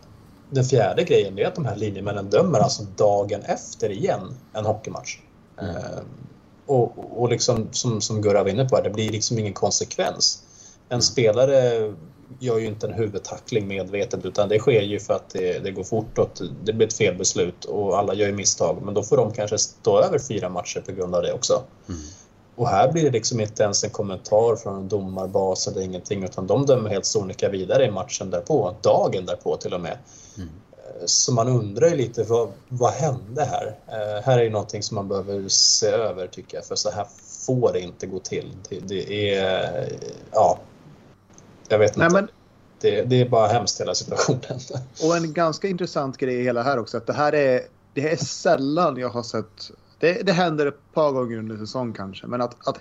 den fjärde grejen är att de här linjemännen dömer alltså dagen efter igen en hockeymatch. Mm. Eh, och, och liksom som, som Gurra var inne på, det blir liksom ingen konsekvens. En mm. spelare gör ju inte en huvudtackling medvetet utan det sker ju för att det, det går fort och det blir ett felbeslut och alla gör ju misstag. Men då får de kanske stå över fyra matcher på grund av det också. Mm. Och här blir det liksom inte ens en kommentar från en domarbas eller ingenting utan de dömer helt sonika vidare i matchen därpå, dagen därpå till och med. Mm. Så man undrar ju lite vad, vad hände här? Uh, här är ju någonting som man behöver se över tycker jag för så här får det inte gå till. Det, det är, ja, jag vet inte. Nej, men... det, det, är bara hemskt hela situationen. Och en ganska intressant grej i hela här också att det här är, det är sällan jag har sett det, det händer ett par gånger under säsong kanske, men att, att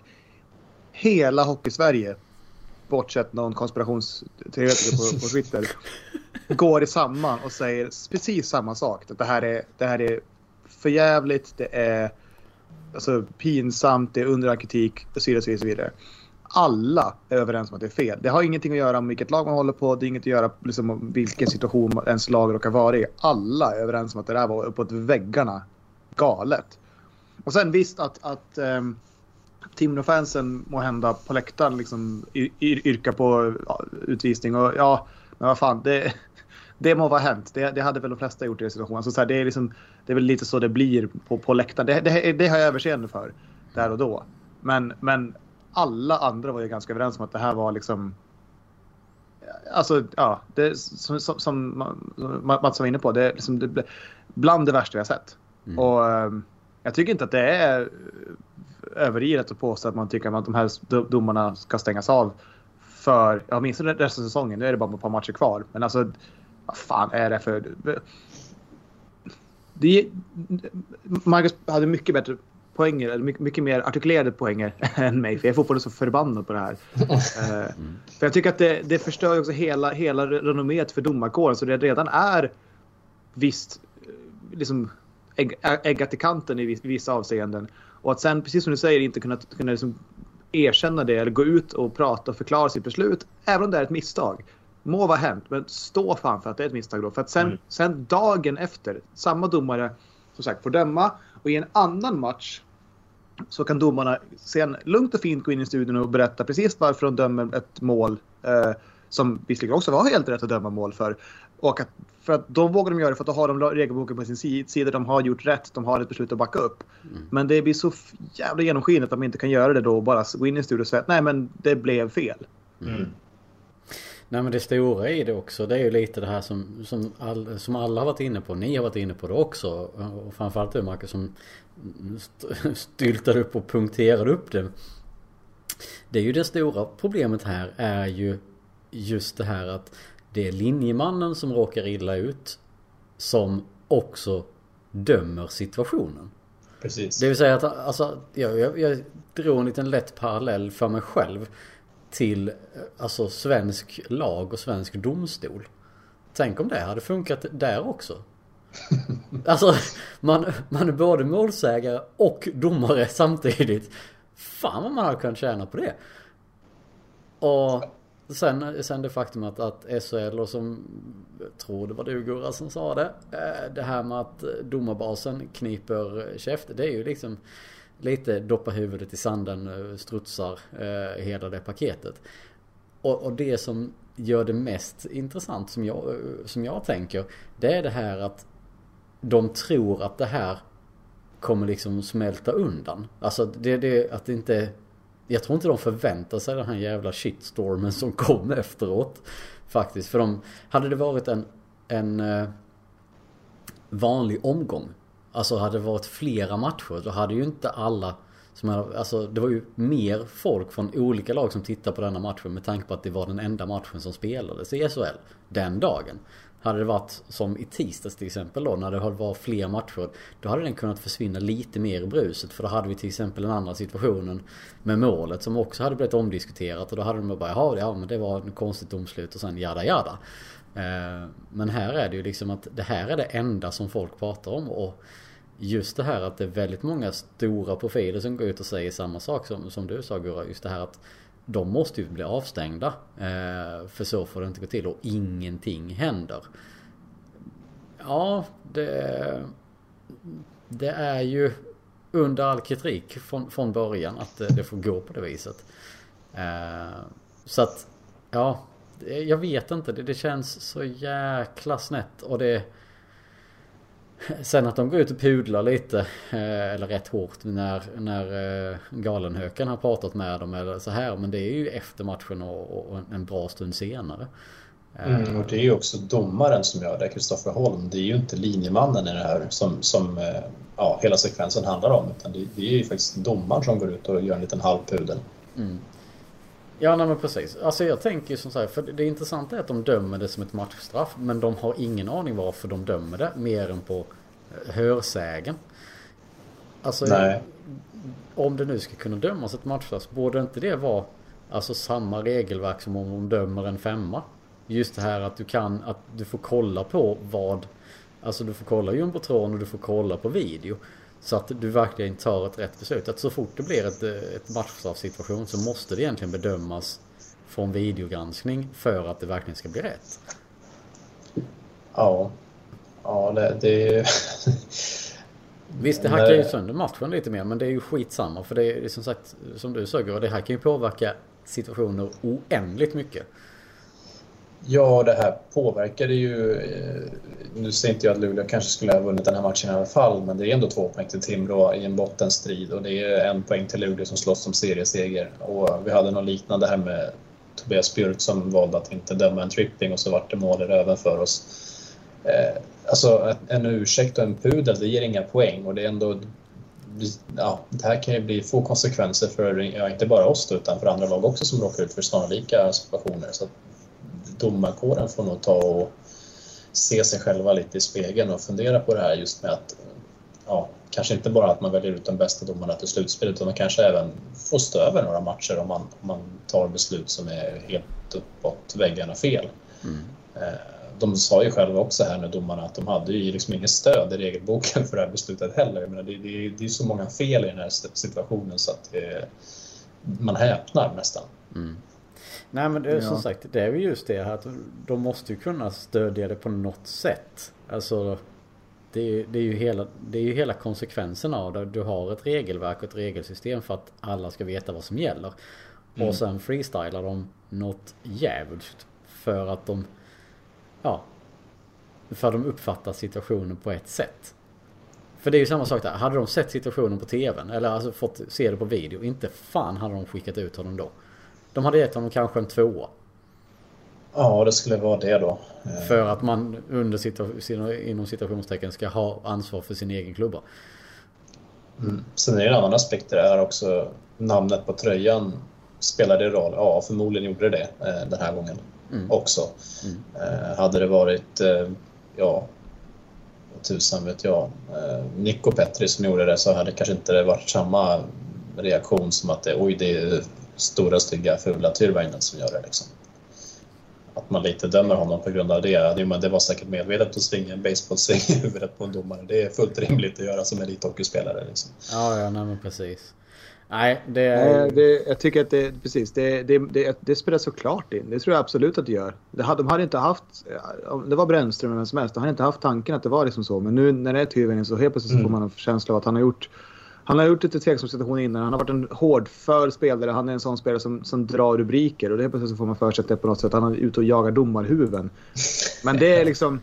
hela Hockeysverige, bortsett någon konspirationsteoretiker på, på Twitter, går samman och säger precis samma sak. Att det här är, det här är förjävligt, det är alltså, pinsamt, det är under kritik och så vidare. Och så vidare. Alla är överens om att det är fel. Det har ingenting att göra med vilket lag man håller på. Det har inget att göra liksom, vilken situation ens lag råkar vara i. Alla är överens om att det där var uppåt väggarna galet. Och sen visst att, att um, Timrå-fansen må hända på läktaren liksom yr, på ja, utvisning och ja, men vad fan, det, det må vara hänt. Det, det hade väl de flesta gjort i den situationen. Så, så här, det, är liksom, det är väl lite så det blir på, på läktaren. Det, det, det har jag överseende för där och då. Men, men alla andra var ju ganska överens om att det här var liksom Alltså, ja, det, som, som, som Mats var inne på, det är liksom, det, bland det värsta jag sett. Mm. Och um, jag tycker inte att det är eh, överilet att påstå att man tycker att de här domarna ska stängas av för, ja, minst resten av säsongen. Nu är det bara ett par matcher kvar. Men alltså, vad fan är det för... Det, Marcus hade mycket bättre poänger, eller mycket, mycket mer artikulerade poänger än mig. För jag är fortfarande så förbannad på det här. mm. För jag tycker att det, det förstör också hela, hela renomméet för domarkåren. Så det redan är visst eh, liksom äggat i kanten i vissa avseenden. Och att sen, precis som du säger, inte kunna, kunna liksom erkänna det eller gå ut och prata och förklara sitt beslut, även om det är ett misstag. Må vara hänt, men stå fan för att det är ett misstag då. För att sen, mm. sen dagen efter, samma domare som sagt får döma och i en annan match så kan domarna sen lugnt och fint gå in i studion och berätta precis varför de dömer ett mål eh, som visserligen också var helt rätt att döma mål för. Och att, för att då vågar de göra det för att då har de regelboken på sin sida. De har gjort rätt, de har ett beslut att backa upp. Mm. Men det blir så jävla genomskinligt att de inte kan göra det då och bara gå in i studion och säga att nej men det blev fel. Mm. Nej men det stora i det också det är ju lite det här som, som, all, som alla har varit inne på. Ni har varit inne på det också. Och framförallt du Marcus som styltade upp och punkterade upp det. Det är ju det stora problemet här är ju just det här att det är linjemannen som råkar illa ut som också dömer situationen. Precis. Det vill säga att alltså, jag, jag, jag drog en liten lätt parallell för mig själv till alltså svensk lag och svensk domstol. Tänk om det hade funkat där också. Alltså man, man är både målsägare och domare samtidigt. Fan vad man hade kunnat tjäna på det. Och Sen, sen det faktum att, att SHL och som tror det var du Gurra som sa det. Eh, det här med att domarbasen kniper käft. Det är ju liksom lite doppa huvudet i sanden, eh, strutsar eh, hela det paketet. Och, och, det som gör det mest intressant som jag, eh, som jag tänker. Det är det här att de tror att det här kommer liksom smälta undan. Alltså det, det att det inte jag tror inte de förväntar sig den här jävla shitstormen som kom efteråt. Faktiskt. För de, hade det varit en, en eh, vanlig omgång. Alltså hade det varit flera matcher. Då hade ju inte alla som hade, alltså det var ju mer folk från olika lag som tittade på denna matchen med tanke på att det var den enda matchen som spelades i SHL den dagen. Hade det varit som i tisdags till exempel då när det var fler matcher. Då hade den kunnat försvinna lite mer i bruset. För då hade vi till exempel den andra situationen med målet som också hade blivit omdiskuterat. Och då hade de bara jaha, ja men det var ett konstigt domslut och sen jada jada. Eh, men här är det ju liksom att det här är det enda som folk pratar om. Och just det här att det är väldigt många stora profiler som går ut och säger samma sak som, som du sa Gurra. Just det här att de måste ju bli avstängda. Eh, för så får det inte gå till och ingenting händer. Ja, det, det är ju under all kritik från, från början att det, det får gå på det viset. Eh, så att, ja, jag vet inte. Det, det känns så jäkla snett och det Sen att de går ut och pudlar lite, eh, eller rätt hårt när, när eh, Galenhöken har pratat med dem eller så här. Men det är ju efter matchen och, och en bra stund senare. Mm, och det är ju också domaren som gör det, Kristoffer Holm. Det är ju inte linjemannen i det här som, som eh, ja, hela sekvensen handlar om. Utan det, det är ju faktiskt domaren som går ut och gör en liten halvpudel. Mm. Ja, nej men precis. Alltså jag tänker ju som sagt, för det intressanta är att de dömer det som ett matchstraff. Men de har ingen aning varför de dömer det, mer än på eh, hörsägen. Alltså, nej. om det nu ska kunna dömas ett matchstraff, borde inte det vara alltså samma regelverk som om de dömer en femma? Just det här att du kan, att du får kolla på vad, alltså du får kolla jumbotron och du får kolla på video. Så att du verkligen tar ett rätt beslut. Att så fort det blir ett, ett matchstraffsituation så måste det egentligen bedömas från videogranskning för att det verkligen ska bli rätt. Ja, ja det... det... Visst, det hackar ju sönder matchen lite mer men det är ju skitsamma för det är som sagt som du sa det här kan ju påverka situationer oändligt mycket. Ja, det här påverkade ju... Eh, nu säger inte jag att Luleå kanske skulle ha vunnit den här matchen i alla fall, men det är ändå två poäng till Timrå i en bottenstrid och det är en poäng till Luleå som slåss om serieseger. Och vi hade något liknande här med Tobias Björk som valde att inte döma en tripping och så vart det mål i röven för oss. Eh, alltså en ursäkt och en pudel, det ger inga poäng och det är ändå ja, det här kan ju bli få konsekvenser för ja, inte bara oss då, utan för andra lag också som råkar ut för snarlika situationer. Så domarkåren får nog ta och se sig själva lite i spegeln och fundera på det här just med att ja, kanske inte bara att man väljer ut de bästa domarna till slutspel utan man kanske även får stå över några matcher om man, om man tar beslut som är helt uppåt väggarna fel. Mm. Eh, de sa ju själva också här nu domarna att de hade ju liksom inget stöd i regelboken för det här beslutet heller. Jag menar, det, det, det är så många fel i den här situationen så att det, man häpnar nästan. Mm. Nej men det är ja. som sagt, det är ju just det att de måste ju kunna stödja det på något sätt. Alltså det är, det är, ju, hela, det är ju hela konsekvensen av det. Du har ett regelverk och ett regelsystem för att alla ska veta vad som gäller. Mm. Och sen freestylar de något jävligt för att de Ja För att de uppfattar situationen på ett sätt. För det är ju samma sak där. Hade de sett situationen på tvn eller alltså fått se det på video. Inte fan hade de skickat ut honom då. De hade gett honom kanske en tvåa. Ja, det skulle vara det då. För att man under situa inom citationstecken ska ha ansvar för sin egen klubba. Mm. Sen är det en annan aspekt det är också namnet på tröjan. Spelar det roll? Ja, förmodligen gjorde det eh, den här gången mm. också. Mm. Eh, hade det varit, eh, ja, tusan vet jag, Nico Petri som gjorde det så hade det kanske inte det varit samma reaktion som att det, oj, det är stora, stygga, fula Tyrväinen som gör det. Liksom. Att man lite dömer honom på grund av det. Det var säkert medvetet att svinga en basebollsving i huvudet på en domare. Det är fullt rimligt att göra som elithockeyspelare. Liksom. Ja, ja, nej, men precis. Nej, det är... Det, jag tycker att det, precis, det, det, det, det spelar såklart in. Det tror jag absolut att det gör. Det, de hade inte haft, det var Brännström eller vem som helst, de hade inte haft tanken att det var liksom så. Men nu när det är Tyrväinen så helt plötsligt mm. så får man en känsla av att han har gjort han har gjort lite tveksam situation innan. Han har varit en hårdför spelare. Han är en sån spelare som, som drar rubriker. Och det är så får man för sig att det på något sätt han är ute och jagar domarhuvuden. Men det är liksom...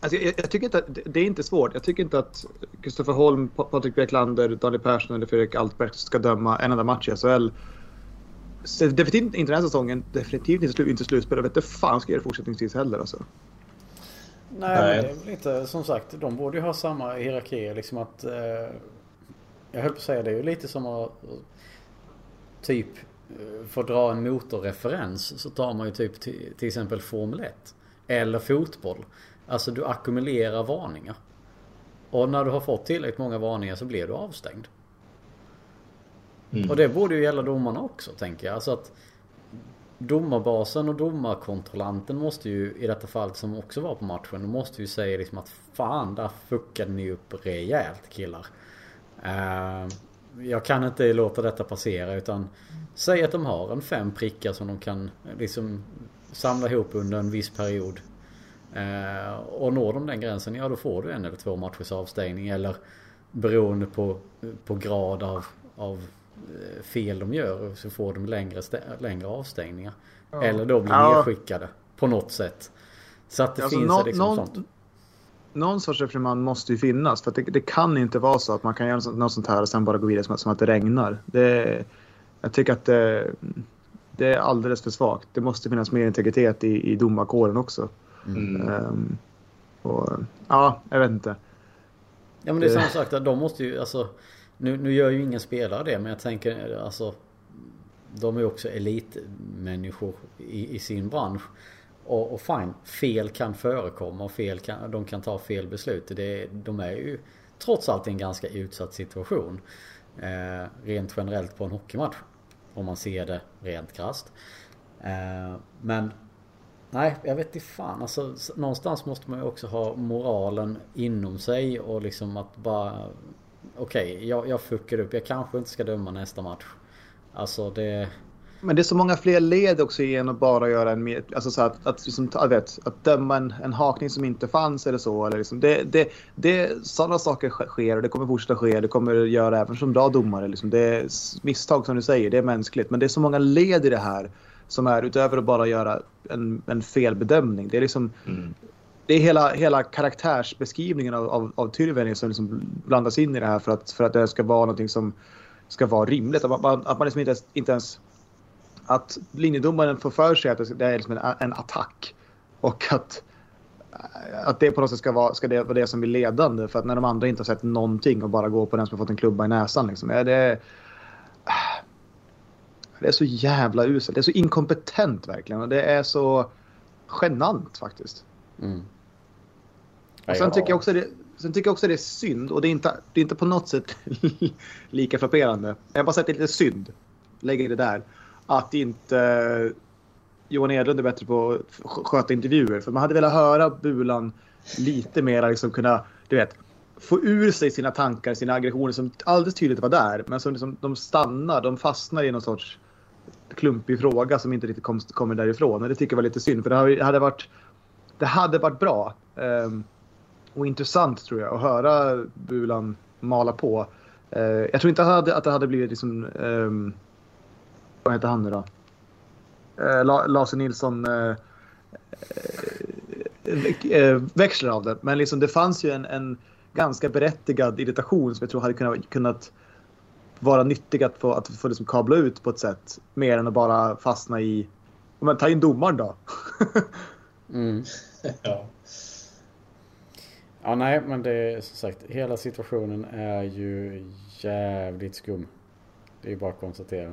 Alltså jag, jag, tycker inte att, det är inte svårt. Jag tycker inte att Kristoffer Holm, Patrik Björklander, Daniel Persson eller Fredrik Altberg ska döma en enda match i SHL. Definitivt inte den här säsongen. Definitivt inte, inte slutspel. Jag vet inte fan ska göra det fortsättningsvis heller alltså. Nej, Nej. Men det är väl inte som sagt. De borde ju ha samma hierarki. Liksom att eh, jag höll på att säga det är ju lite som att typ eh, för att dra en motorreferens så tar man ju typ till, till exempel Formel 1. Eller fotboll. Alltså du ackumulerar varningar. Och när du har fått tillräckligt många varningar så blir du avstängd. Mm. Och det borde ju gälla domarna också tänker jag. Alltså att domarbasen och domarkontrollanten måste ju i detta fall som också var på matchen. måste ju säga liksom att fan där fuckade ni upp rejält killar. Uh, jag kan inte låta detta passera utan säg att de har en fem prickar som de kan liksom samla ihop under en viss period. Uh, och når de den gränsen, ja då får du en eller två matchers avstängning eller beroende på, på grad av, av Eh, fel de gör så får de längre, längre avstängningar. Ja. Eller då blir ja. nedskickade på något sätt. Så att det alltså, finns no, liksom någon, sånt. Någon sorts reprimand måste ju finnas. För det, det, kan inte vara så att man kan göra något sånt här och sen bara gå vidare som, som att det regnar. Det, jag tycker att det, det, är alldeles för svagt. Det måste finnas mer integritet i, i domarkåren också. Mm. Um, och, ja, jag vet inte. Ja men det är samma sak. De måste ju alltså nu, nu gör ju ingen spelare det men jag tänker alltså De är ju också elitmänniskor i, i sin bransch. Och, och fine, fel kan förekomma och fel kan, de kan ta fel beslut. Det, de är ju trots allt i en ganska utsatt situation. Eh, rent generellt på en hockeymatch. Om man ser det rent krasst. Eh, men Nej, jag vet inte fan. Alltså, någonstans måste man ju också ha moralen inom sig och liksom att bara okej, okay, jag, jag fuckar upp. Jag kanske inte ska döma nästa match. Alltså det... Men det är så många fler led också än att bara göra en... Alltså så att, att, liksom, vet, att döma en, en hakning som inte fanns eller så. Eller liksom, det, det, det, sådana saker sker och det kommer fortsätta ske. Det kommer göra även som bra domare. Liksom. Det är misstag som du säger, det är mänskligt. Men det är så många led i det här som är utöver att bara göra en, en felbedömning. Det är liksom... Mm det är hela, hela karaktärsbeskrivningen av, av, av Tyrväinen som liksom blandas in i det här för att, för att det ska vara någonting som ska vara rimligt. Att man, att man liksom inte, ens, inte ens... Att linjedomaren får för sig att det är liksom en, en attack. Och att, att det på något sätt ska vara, ska det vara det som blir ledande. För att när de andra inte har sett någonting och bara går på den som har fått en klubba i näsan. Liksom, är det, det är så jävla uselt. Det är så inkompetent verkligen. Och det är så genant faktiskt. Mm. Och sen, tycker jag också det, sen tycker jag också det är synd och det är inte, det är inte på något sätt lika frapperande. Jag har bara sett det lite synd, lägger det där, att inte Johan Edlund är bättre på att sköta intervjuer. För man hade velat höra Bulan lite mer liksom kunna, du vet, få ur sig sina tankar, sina aggressioner som alldeles tydligt var där. Men som liksom, de stannar, de fastnar i någon sorts klumpig fråga som inte riktigt kom, kommer därifrån. Och det tycker jag var lite synd. För det hade varit, det hade varit bra um, och intressant tror jag att höra Bulan mala på. Uh, jag tror inte att det hade, att det hade blivit liksom... Ehm, vad heter han nu då? Uh, Lasse Nilsson uh, uh, växlar av det. Men liksom det fanns ju en, en, ganska berättigad irritation som jag tror hade kunnat, kunnat vara nyttig att få, att få liksom kabla ut på ett sätt. Mer än att bara fastna i... Men ta in domaren då. mm. ja. Ja, nej, men det är som sagt, hela situationen är ju jävligt skum. Det är ju bara att konstatera.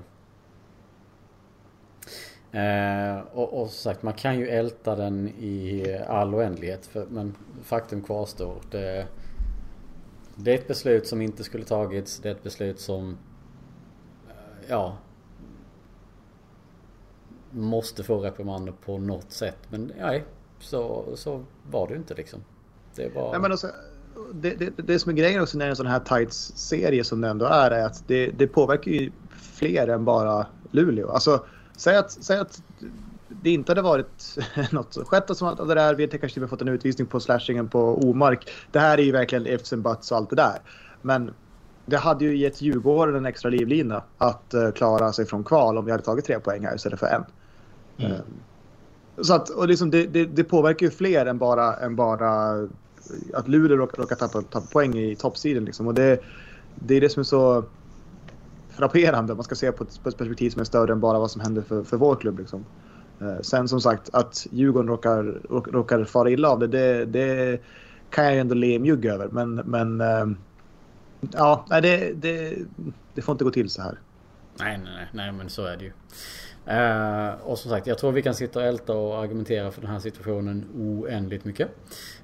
Eh, och, och som sagt, man kan ju älta den i all oändlighet. För, men faktum kvarstår. Det, det är ett beslut som inte skulle tagits. Det är ett beslut som... Eh, ja... Måste få reprimander på något sätt. Men nej, så, så var det ju inte liksom. Det var... Nej, men alltså, det, det, det som är grejen också när det är en sån här tights-serie som det ändå är, är att det, det påverkar ju fler än bara Luleå. Alltså, säg att, säg att det inte hade varit något så skett som att det där, vi hade kanske till fått en utvisning på slashingen på Omark. Det här är ju verkligen ifs and buts och allt det där. Men det hade ju gett Djurgården en extra livlina att uh, klara sig från kval om vi hade tagit tre poäng här istället för en. Mm. Um, så att, och liksom det, det, det, påverkar ju fler än bara, än bara att Luleå råkar, råkar tappa, tappa poäng i toppsidan. Liksom. Och det, det är det som är så frapperande. Man ska se på ett, på ett perspektiv som är större än bara vad som händer för, för vår klubb. Liksom. Eh, sen som sagt, att Djurgården råkar, råkar, fara illa av det, det, det kan jag ju ändå le mjugg över. Men, men eh, ja, det, det, det får inte gå till så här. Nej, nej, nej, nej men så är det ju. Uh, och som sagt, jag tror vi kan sitta och älta och argumentera för den här situationen oändligt mycket.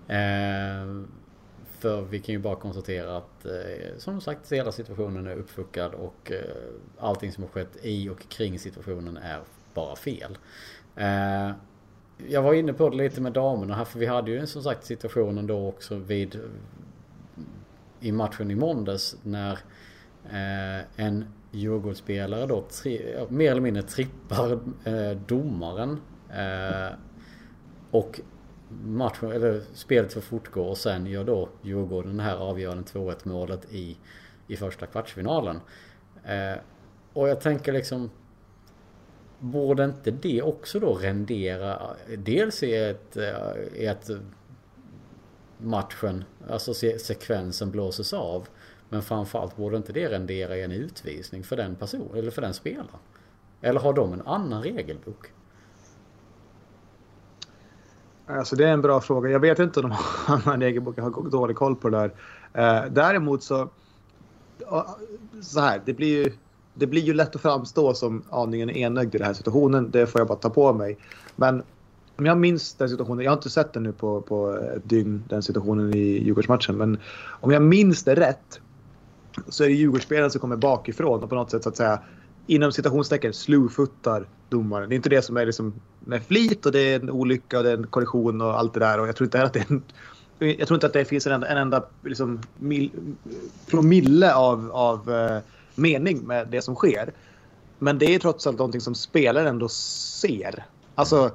Uh, för vi kan ju bara konstatera att eh, som sagt hela situationen är uppfuckad och eh, allting som har skett i och kring situationen är bara fel. Eh, jag var inne på det lite med damerna här för vi hade ju som sagt situationen då också vid i matchen i måndags när en Djurgårdsspelare då tri, mer eller mindre trippar domaren. Och matchen, eller spelet får fortgå och sen gör då Djurgården det här avgörande 2-1 målet i, i första kvartsfinalen. Eh, och jag tänker liksom Borde inte det också då rendera dels i ett, eh, i ett matchen, alltså sekvensen blåses av. Men framförallt borde inte det rendera i en utvisning för den personen eller för den spelaren? Eller har de en annan regelbok? Alltså det är en bra fråga. Jag vet inte om de har en. Jag har dålig koll på det där. Eh, däremot så... Så här, det blir ju... Det blir ju lätt att framstå som aningen enögd i den här situationen. Det får jag bara ta på mig. Men om jag minns den situationen, jag har inte sett den nu på, på ett dygn, den situationen i Djurgårdsmatchen. Men om jag minns det rätt så är det Djurgårdsspelaren som kommer bakifrån och på något sätt så att säga inom citationstecken slowfuttar domaren. Det är inte det som är liksom med flit och det är en olycka och det är en korrektion och allt det där. Och jag tror inte att det är en, jag tror inte att det finns en enda, en enda liksom, mil, promille av, av uh, mening med det som sker. Men det är trots allt någonting som spelaren ändå ser. Alltså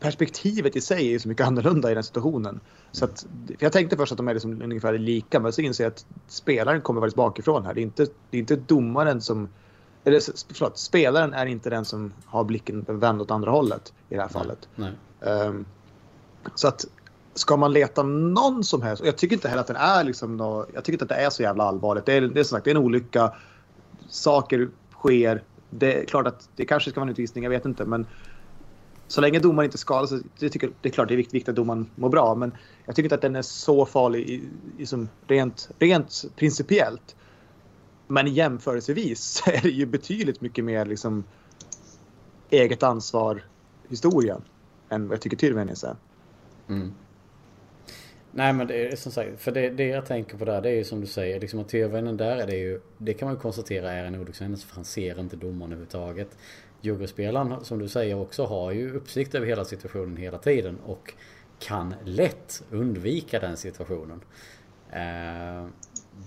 perspektivet i sig är så mycket annorlunda i den situationen. Så att, jag tänkte först att de är liksom ungefär lika, men så inser jag att spelaren kommer faktiskt bakifrån här. Det är inte, det är inte domaren som... Eller förlåt, spelaren är inte den som har blicken vänd åt andra hållet i det här fallet. Um, så att ska man leta någon som helst, och jag tycker inte heller att den är liksom nå, jag tycker inte att det är så jävla allvarligt. Det är, det är som sagt, det är en olycka, saker sker. Det är klart att det kanske ska vara en utvisning, jag vet inte, men så länge domaren inte skadas, det, tycker, det är klart det är viktigt att domaren mår bra, men jag tycker inte att den är så farlig i, i som rent, rent principiellt. Men jämförelsevis är det ju betydligt mycket mer liksom eget ansvar historien än vad jag tycker Tyrvännäs är. Mm. Nej men det är som sagt, för det, det jag tänker på där det är ju som du säger, liksom att Tyrväinen där är det ju, det kan man ju konstatera är en olyckshändelse för han ser inte domaren överhuvudtaget. Djurgårdsspelaren som du säger också har ju uppsikt över hela situationen hela tiden och kan lätt undvika den situationen. Eh,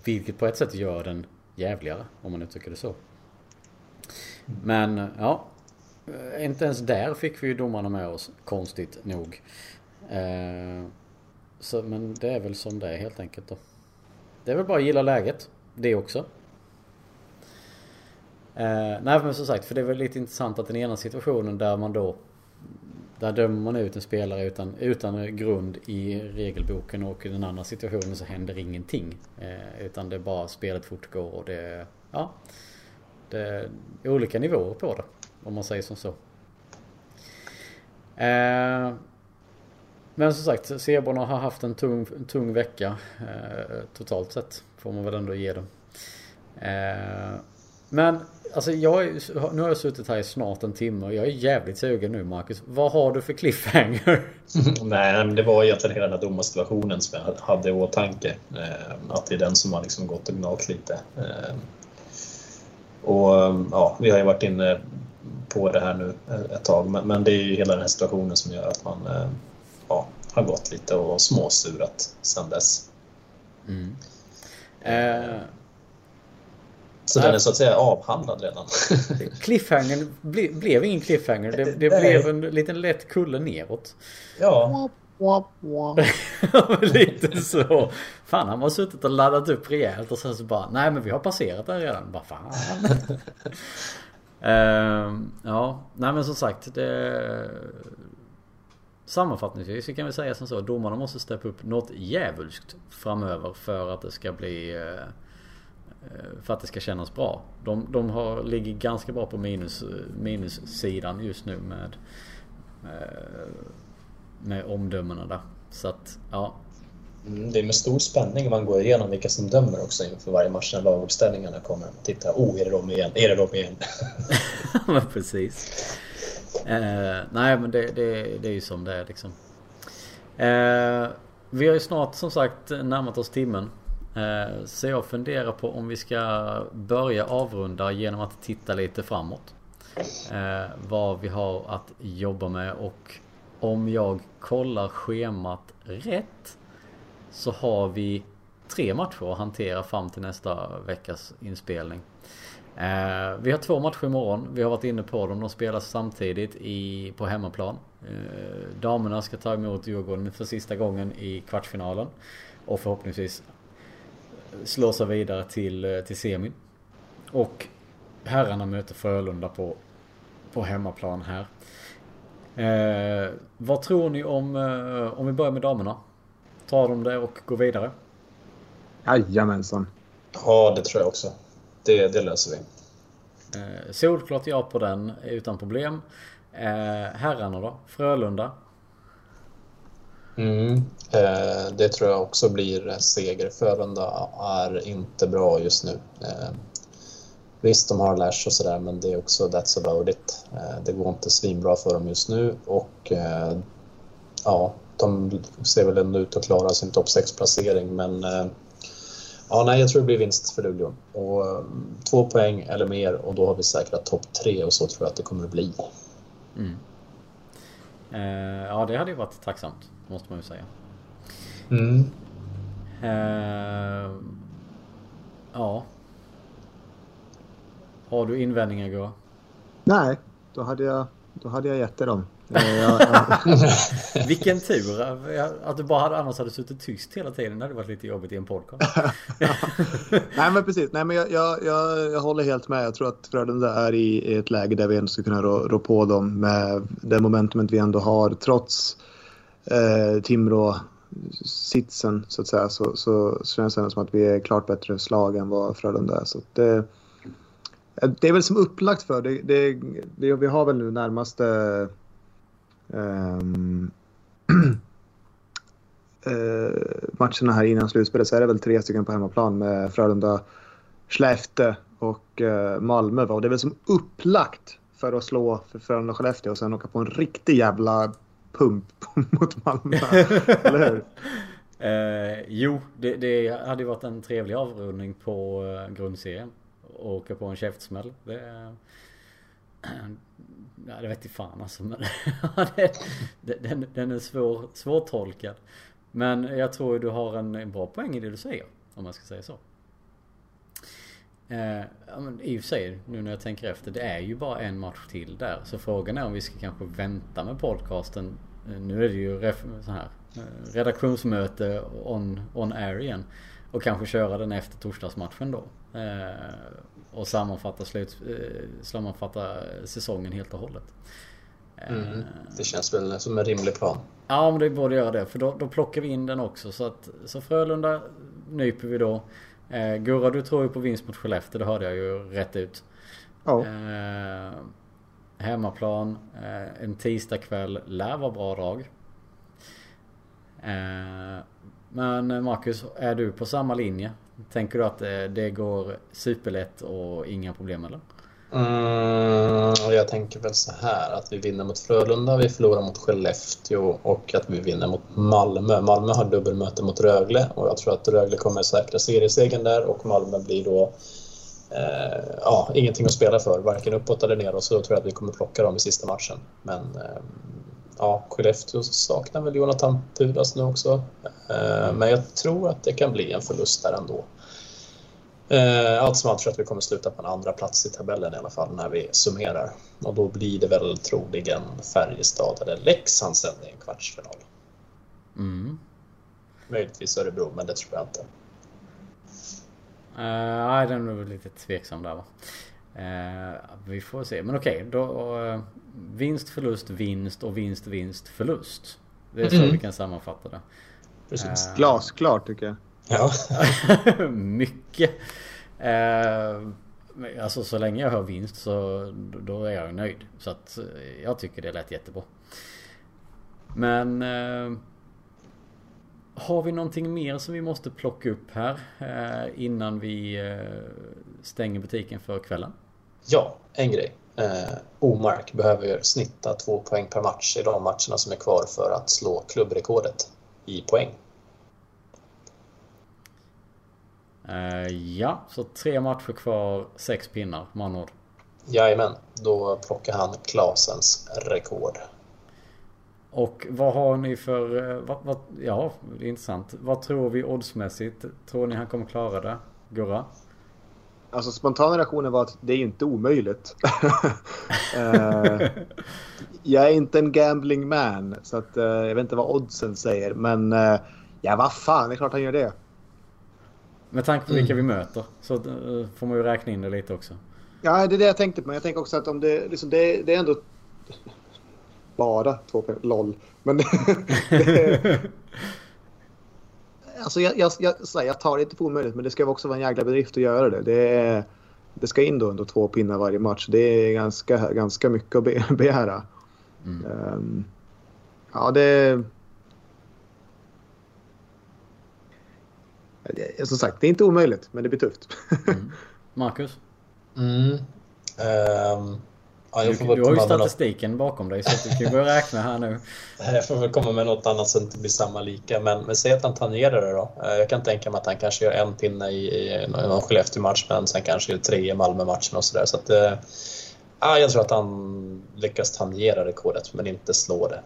vilket på ett sätt gör den jävligare om man uttrycker det så. Men ja, eh, inte ens där fick vi ju domarna med oss konstigt nog. Eh, så, men det är väl som det är helt enkelt då. Det är väl bara att gilla läget. Det också. Eh, nej men som sagt, för det är väl lite intressant att den ena situationen där man då där dömer man ut en spelare utan, utan grund i regelboken och i den andra situationen så händer ingenting. Eh, utan det är bara spelet fortgår och det ja, det är olika nivåer på det. Om man säger som så. Eh, men som sagt, Zebrorna har haft en tung, tung vecka eh, totalt sett. Får man väl ändå ge dem. Eh, men Alltså jag, nu har jag suttit här i snart en timme och jag är jävligt sugen nu Marcus. Vad har du för cliffhanger? Nej, men det var egentligen hela den här domarsituationen som jag hade i åtanke. Eh, att det är den som har liksom gått och gnagt lite. Eh, och ja, vi har ju varit inne på det här nu ett tag, men det är ju hela den här situationen som gör att man eh, ja, har gått lite och småsurat sedan dess. Mm. Eh, så den är så att säga avhandlad redan. Cliffhangern ble, blev ingen cliffhanger. Det, det blev en liten lätt kulle neråt. Ja. Lite så. Fan, han har suttit och laddat upp rejält och sen så bara Nej men vi har passerat den redan. Bara fan. uh, ja, nej men som sagt. Det... Sammanfattningsvis så kan vi säga som så. Domarna måste steppa upp något djävulskt framöver för att det ska bli uh, för att det ska kännas bra. De, de har, ligger ganska bra på minus, minussidan just nu med, eh, med omdömena där. Så att, ja. Mm, det är med stor spänning man går igenom vilka som dömer också inför varje match när laguppställningarna kommer. Titta, oh, är det de igen? Är det de igen? men precis. Eh, nej, men det, det, det är ju som det är liksom. Eh, vi har ju snart som sagt närmat oss timmen. Eh, så jag funderar på om vi ska börja avrunda genom att titta lite framåt. Eh, vad vi har att jobba med och om jag kollar schemat rätt så har vi tre matcher att hantera fram till nästa veckas inspelning. Eh, vi har två matcher imorgon. Vi har varit inne på dem. De spelas samtidigt i, på hemmaplan. Eh, damerna ska ta emot Djurgården för sista gången i kvartsfinalen. Och förhoppningsvis slå sig vidare till, eh, till semin. Och herrarna möter Frölunda på, på hemmaplan här. Eh, vad tror ni om, eh, om vi börjar med damerna? Tar de det och går vidare? Jajamensan. Ja, det tror jag också. Det, det löser vi. Eh, solklart ja på den utan problem. Eh, herrarna då? Frölunda? Mm. Eh, det tror jag också blir seger. Frölunda är inte bra just nu. Eh, visst, de har Lash och sådär, men det är också that's about it. Eh, det går inte svinbra för dem just nu och eh, ja, de ser väl ändå ut att klara sin topp 6-placering, men eh, Ja, nej, jag tror det blir vinst för Luleå. Och, eh, två poäng eller mer och då har vi säkrat topp tre och så tror jag att det kommer att bli. Mm. Eh, ja, det hade ju varit tacksamt, måste man ju säga. Mm. Eh, ja. Har du invändningar Gurra? Nej, då hade jag, då hade jag gett dig dem. Eh, Vilken tur att du bara hade, annars hade suttit tyst hela tiden. Det hade varit lite jobbigt i en podcast. nej men precis, nej, men jag, jag, jag, jag håller helt med. Jag tror att Frölunda är i, i ett läge där vi ändå ska kunna rå, rå på dem med det momentumet vi ändå har trots eh, Timrå sitsen så att säga så, så känns det ändå som att vi är klart bättre slag än vad Frölunda är. Så det, det är väl som upplagt för. Det, det, det, vi har väl nu närmaste um, uh, matcherna här innan slutspelet så är det väl tre stycken på hemmaplan med Frölunda, Skellefteå och uh, Malmö. Och det är väl som upplagt för att slå för Frölunda och Skellefteå och sen åka på en riktig jävla pump mot Malmö. Eller hur? Eh, jo, det, det, hade ju varit en trevlig avrundning på eh, grundserien. Och åka på en käftsmäll. Det, Ja, det vet fan alltså. Men den, den är svår, svårtolkad. Men jag tror ju du har en, en bra poäng i det du säger. Om man ska säga så. Eh, ja, men I och för sig, nu när jag tänker efter, det är ju bara en match till där. Så frågan är om vi ska kanske vänta med podcasten. Eh, nu är det ju ref, så här, eh, redaktionsmöte on, on air igen. Och kanske köra den efter torsdagsmatchen då. Eh, och sammanfatta, slut, eh, sammanfatta säsongen helt och hållet. Mm, det känns väl som en rimlig plan. Ja, men det borde göra det. För då, då plockar vi in den också. Så, att, så Frölunda nyper vi då. Eh, Gurra, du tror ju på vinst mot Skellefteå. Det hörde jag ju rätt ut. Ja. Eh, hemmaplan. Eh, en tisdagkväll lär vara bra drag. Eh, men eh, Marcus, är du på samma linje? Tänker du att eh, det, går superlätt och inga problem eller? Mm, jag tänker väl så här att vi vinner mot Frölunda, vi förlorar mot Skellefteå och att vi vinner mot Malmö. Malmö har dubbelmöte mot Rögle och jag tror att Rögle kommer säkra seriesegern där och Malmö blir då eh, ja, ingenting att spela för, varken uppåt eller neråt, så då tror jag att vi kommer plocka dem i sista matchen. Men eh, ja, Skellefteå saknar väl Jonathan Pudas nu också. Eh, men jag tror att det kan bli en förlust där ändå. Eh, allt som allt tror jag att vi kommer sluta på en andra plats i tabellen i alla fall när vi summerar. Och då blir det väl troligen Färjestad eller Leksand sen i en kvartsfinal. Mm. Möjligtvis Örebro, men det tror jag inte. Uh, nej, den är väl lite tveksam där va. Uh, vi får se. Men okej, okay, då uh, vinst, förlust, vinst och vinst, vinst, förlust. Det är så mm. vi kan sammanfatta det. Precis. Glasklart tycker jag. Ja. Mycket. Uh, alltså så länge jag hör vinst så då är jag nöjd. Så att jag tycker det lät jättebra. Men uh, har vi någonting mer som vi måste plocka upp här uh, innan vi stänger butiken för kvällen? Ja, en grej. Eh, Omark behöver snitta två poäng per match i de matcherna som är kvar för att slå klubbrekordet i poäng. Uh, ja, så tre matcher kvar, sex pinnar med andra ord. Jajamän. då plockar han Klasens rekord. Och vad har ni för... eh, Vad, vad, ja, det är intressant. Vad tror vi oddsmässigt? Tror ni han kommer klara det? Gurra? Alltså spontana reaktionen var att det är ju inte omöjligt. Eh, jag är inte en gambling man så att, eh, jag vet inte vad oddsen säger. Men eh, ja, vad fan, det är klart han gör det. Med tanke på vilka vi möter så får man ju räkna in det lite också. Ja, det är det jag tänkte på. Men jag tänker också att om det, liksom, det, det är ändå bara två pengar. LOL. Men det, alltså jag, jag, jag, här, jag tar det inte för omöjligt men det ska också vara en jäkla bedrift att göra det. Det, är, det ska in då ändå två pinnar varje match. Det är ganska, ganska mycket att be, begära. Mm. Um, ja, det... Som sagt, det är inte omöjligt men det blir tufft. Mm. Marcus? Mm. Ehm, ja, Du, jag, får väl du har ju med något, statistiken bakom dig så du kan börja räkna här nu. jag får väl komma med något annat så att det inte blir samma lika. Men, men säg att han tangerar det då. Eh, Jag kan tänka mig att han kanske gör en pinne i, i någon Skellefteå-match men sen kanske gör tre i Malmö-matchen och sådär. Så att, eh, ja, jag tror att han lyckas tangera rekordet men inte slå det.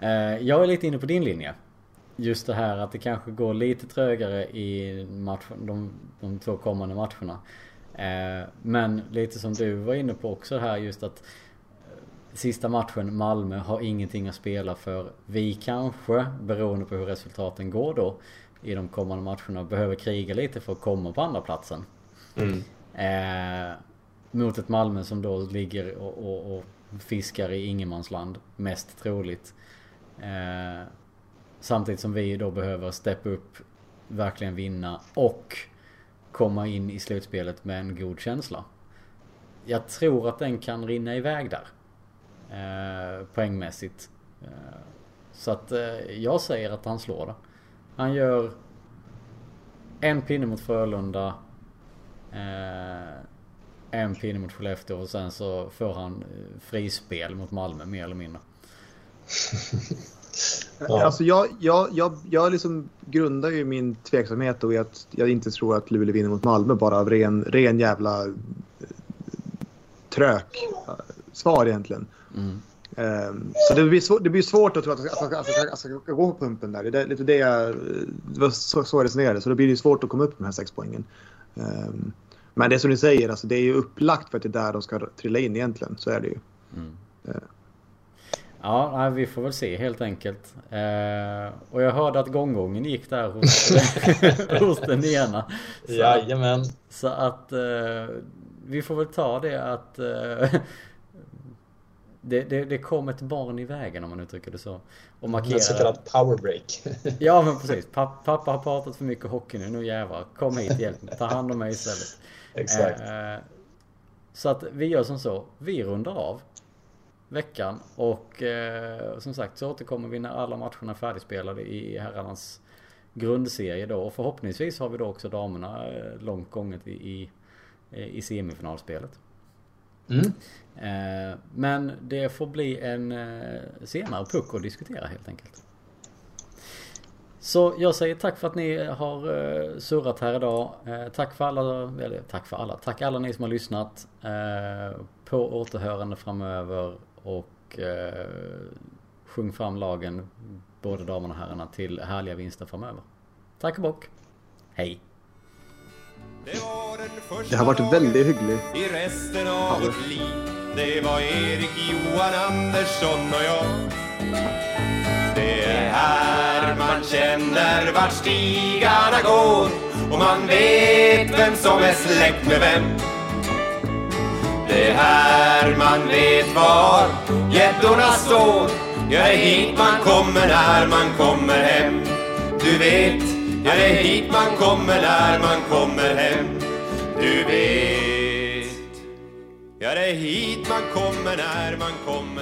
Eh, Jag är lite inne på din linje. Just det här att det kanske går lite trögare i match, de, de två kommande matcherna. Eh, Men lite som du var inne på också här just att eh, Sista matchen Malmö har ingenting att spela för. Vi kanske, beroende på hur resultaten går då i de kommande matcherna, behöver kriga lite för att komma på andra platsen. Eh, mot ett Malmö som då ligger och, och, och fiskar i ingenmansland, mest troligt. Eh, samtidigt som vi då behöver steppa upp, verkligen vinna och komma in i slutspelet med en god känsla. Jag tror att den kan rinna iväg där. Eh, poängmässigt. Eh, så att eh, jag säger att han slår det. Han gör en pinne mot Frölunda. Eh, en pinne mot Skellefteå och sen så får han eh, frispel mot Malmö mer eller mindre. Ja. Alltså jag, jag, jag, jag liksom grundar ju min tveksamhet då i att jag inte tror att Luleå vinner mot Malmö bara av ren, ren jävla eh, trök eh, svar egentligen. Mm. Ehm, så det blir, svår, det blir svårt att tro att jag ska, att jag ska, gå på pumpen där. Det är lite det jag... Det var så, så jag resonerade. Så då blir det svårt att komma upp med de här sex poängen. Ehm, men det är som ni säger, alltså, det är ju upplagt för att det är där de ska trilla in egentligen. Så är det ju. Mm. Eh. Ja, nej, vi får väl se helt enkelt. Eh, och jag hörde att gånggången gick där hos, hos den ena. Så, Jajamän. så att eh, vi får väl ta det att eh, det, det, det kom ett barn i vägen om man uttrycker det så. Och En så kallad powerbreak. Ja men precis. Papp, pappa har pratat för mycket hockey nu. Nu jävlar. Kom hit hjälp mig. Ta hand om mig istället. Exakt. Eh, så att vi gör som så. Vi rundar av veckan och eh, som sagt så återkommer vi när alla matcherna är färdigspelade i herrarnas grundserie då. Och förhoppningsvis har vi då också damerna eh, långt gånget i, i, i semifinalspelet. Mm. Eh, men det får bli en eh, senare puck att diskutera helt enkelt. Så jag säger tack för att ni har eh, surrat här idag. Eh, tack för alla, eller tack för alla, tack alla ni som har lyssnat. Eh, på återhörande framöver och eh, sjung fram lagen, både damerna och herrarna, till härliga vinster framöver. Tack och bock. Hej! Det var den första Det har varit väldigt hyggligt. i resten av vårt liv. Det var Erik, Johan, Andersson och jag. Det är här man känner vart stigarna går och man vet vem som är släkt med vem. Det är här man vet var gäddorna står. Ja, det är hit man kommer när man kommer hem. Du vet, ja det är hit man kommer när man kommer hem. Du vet, ja det är hit man kommer när man kommer hem.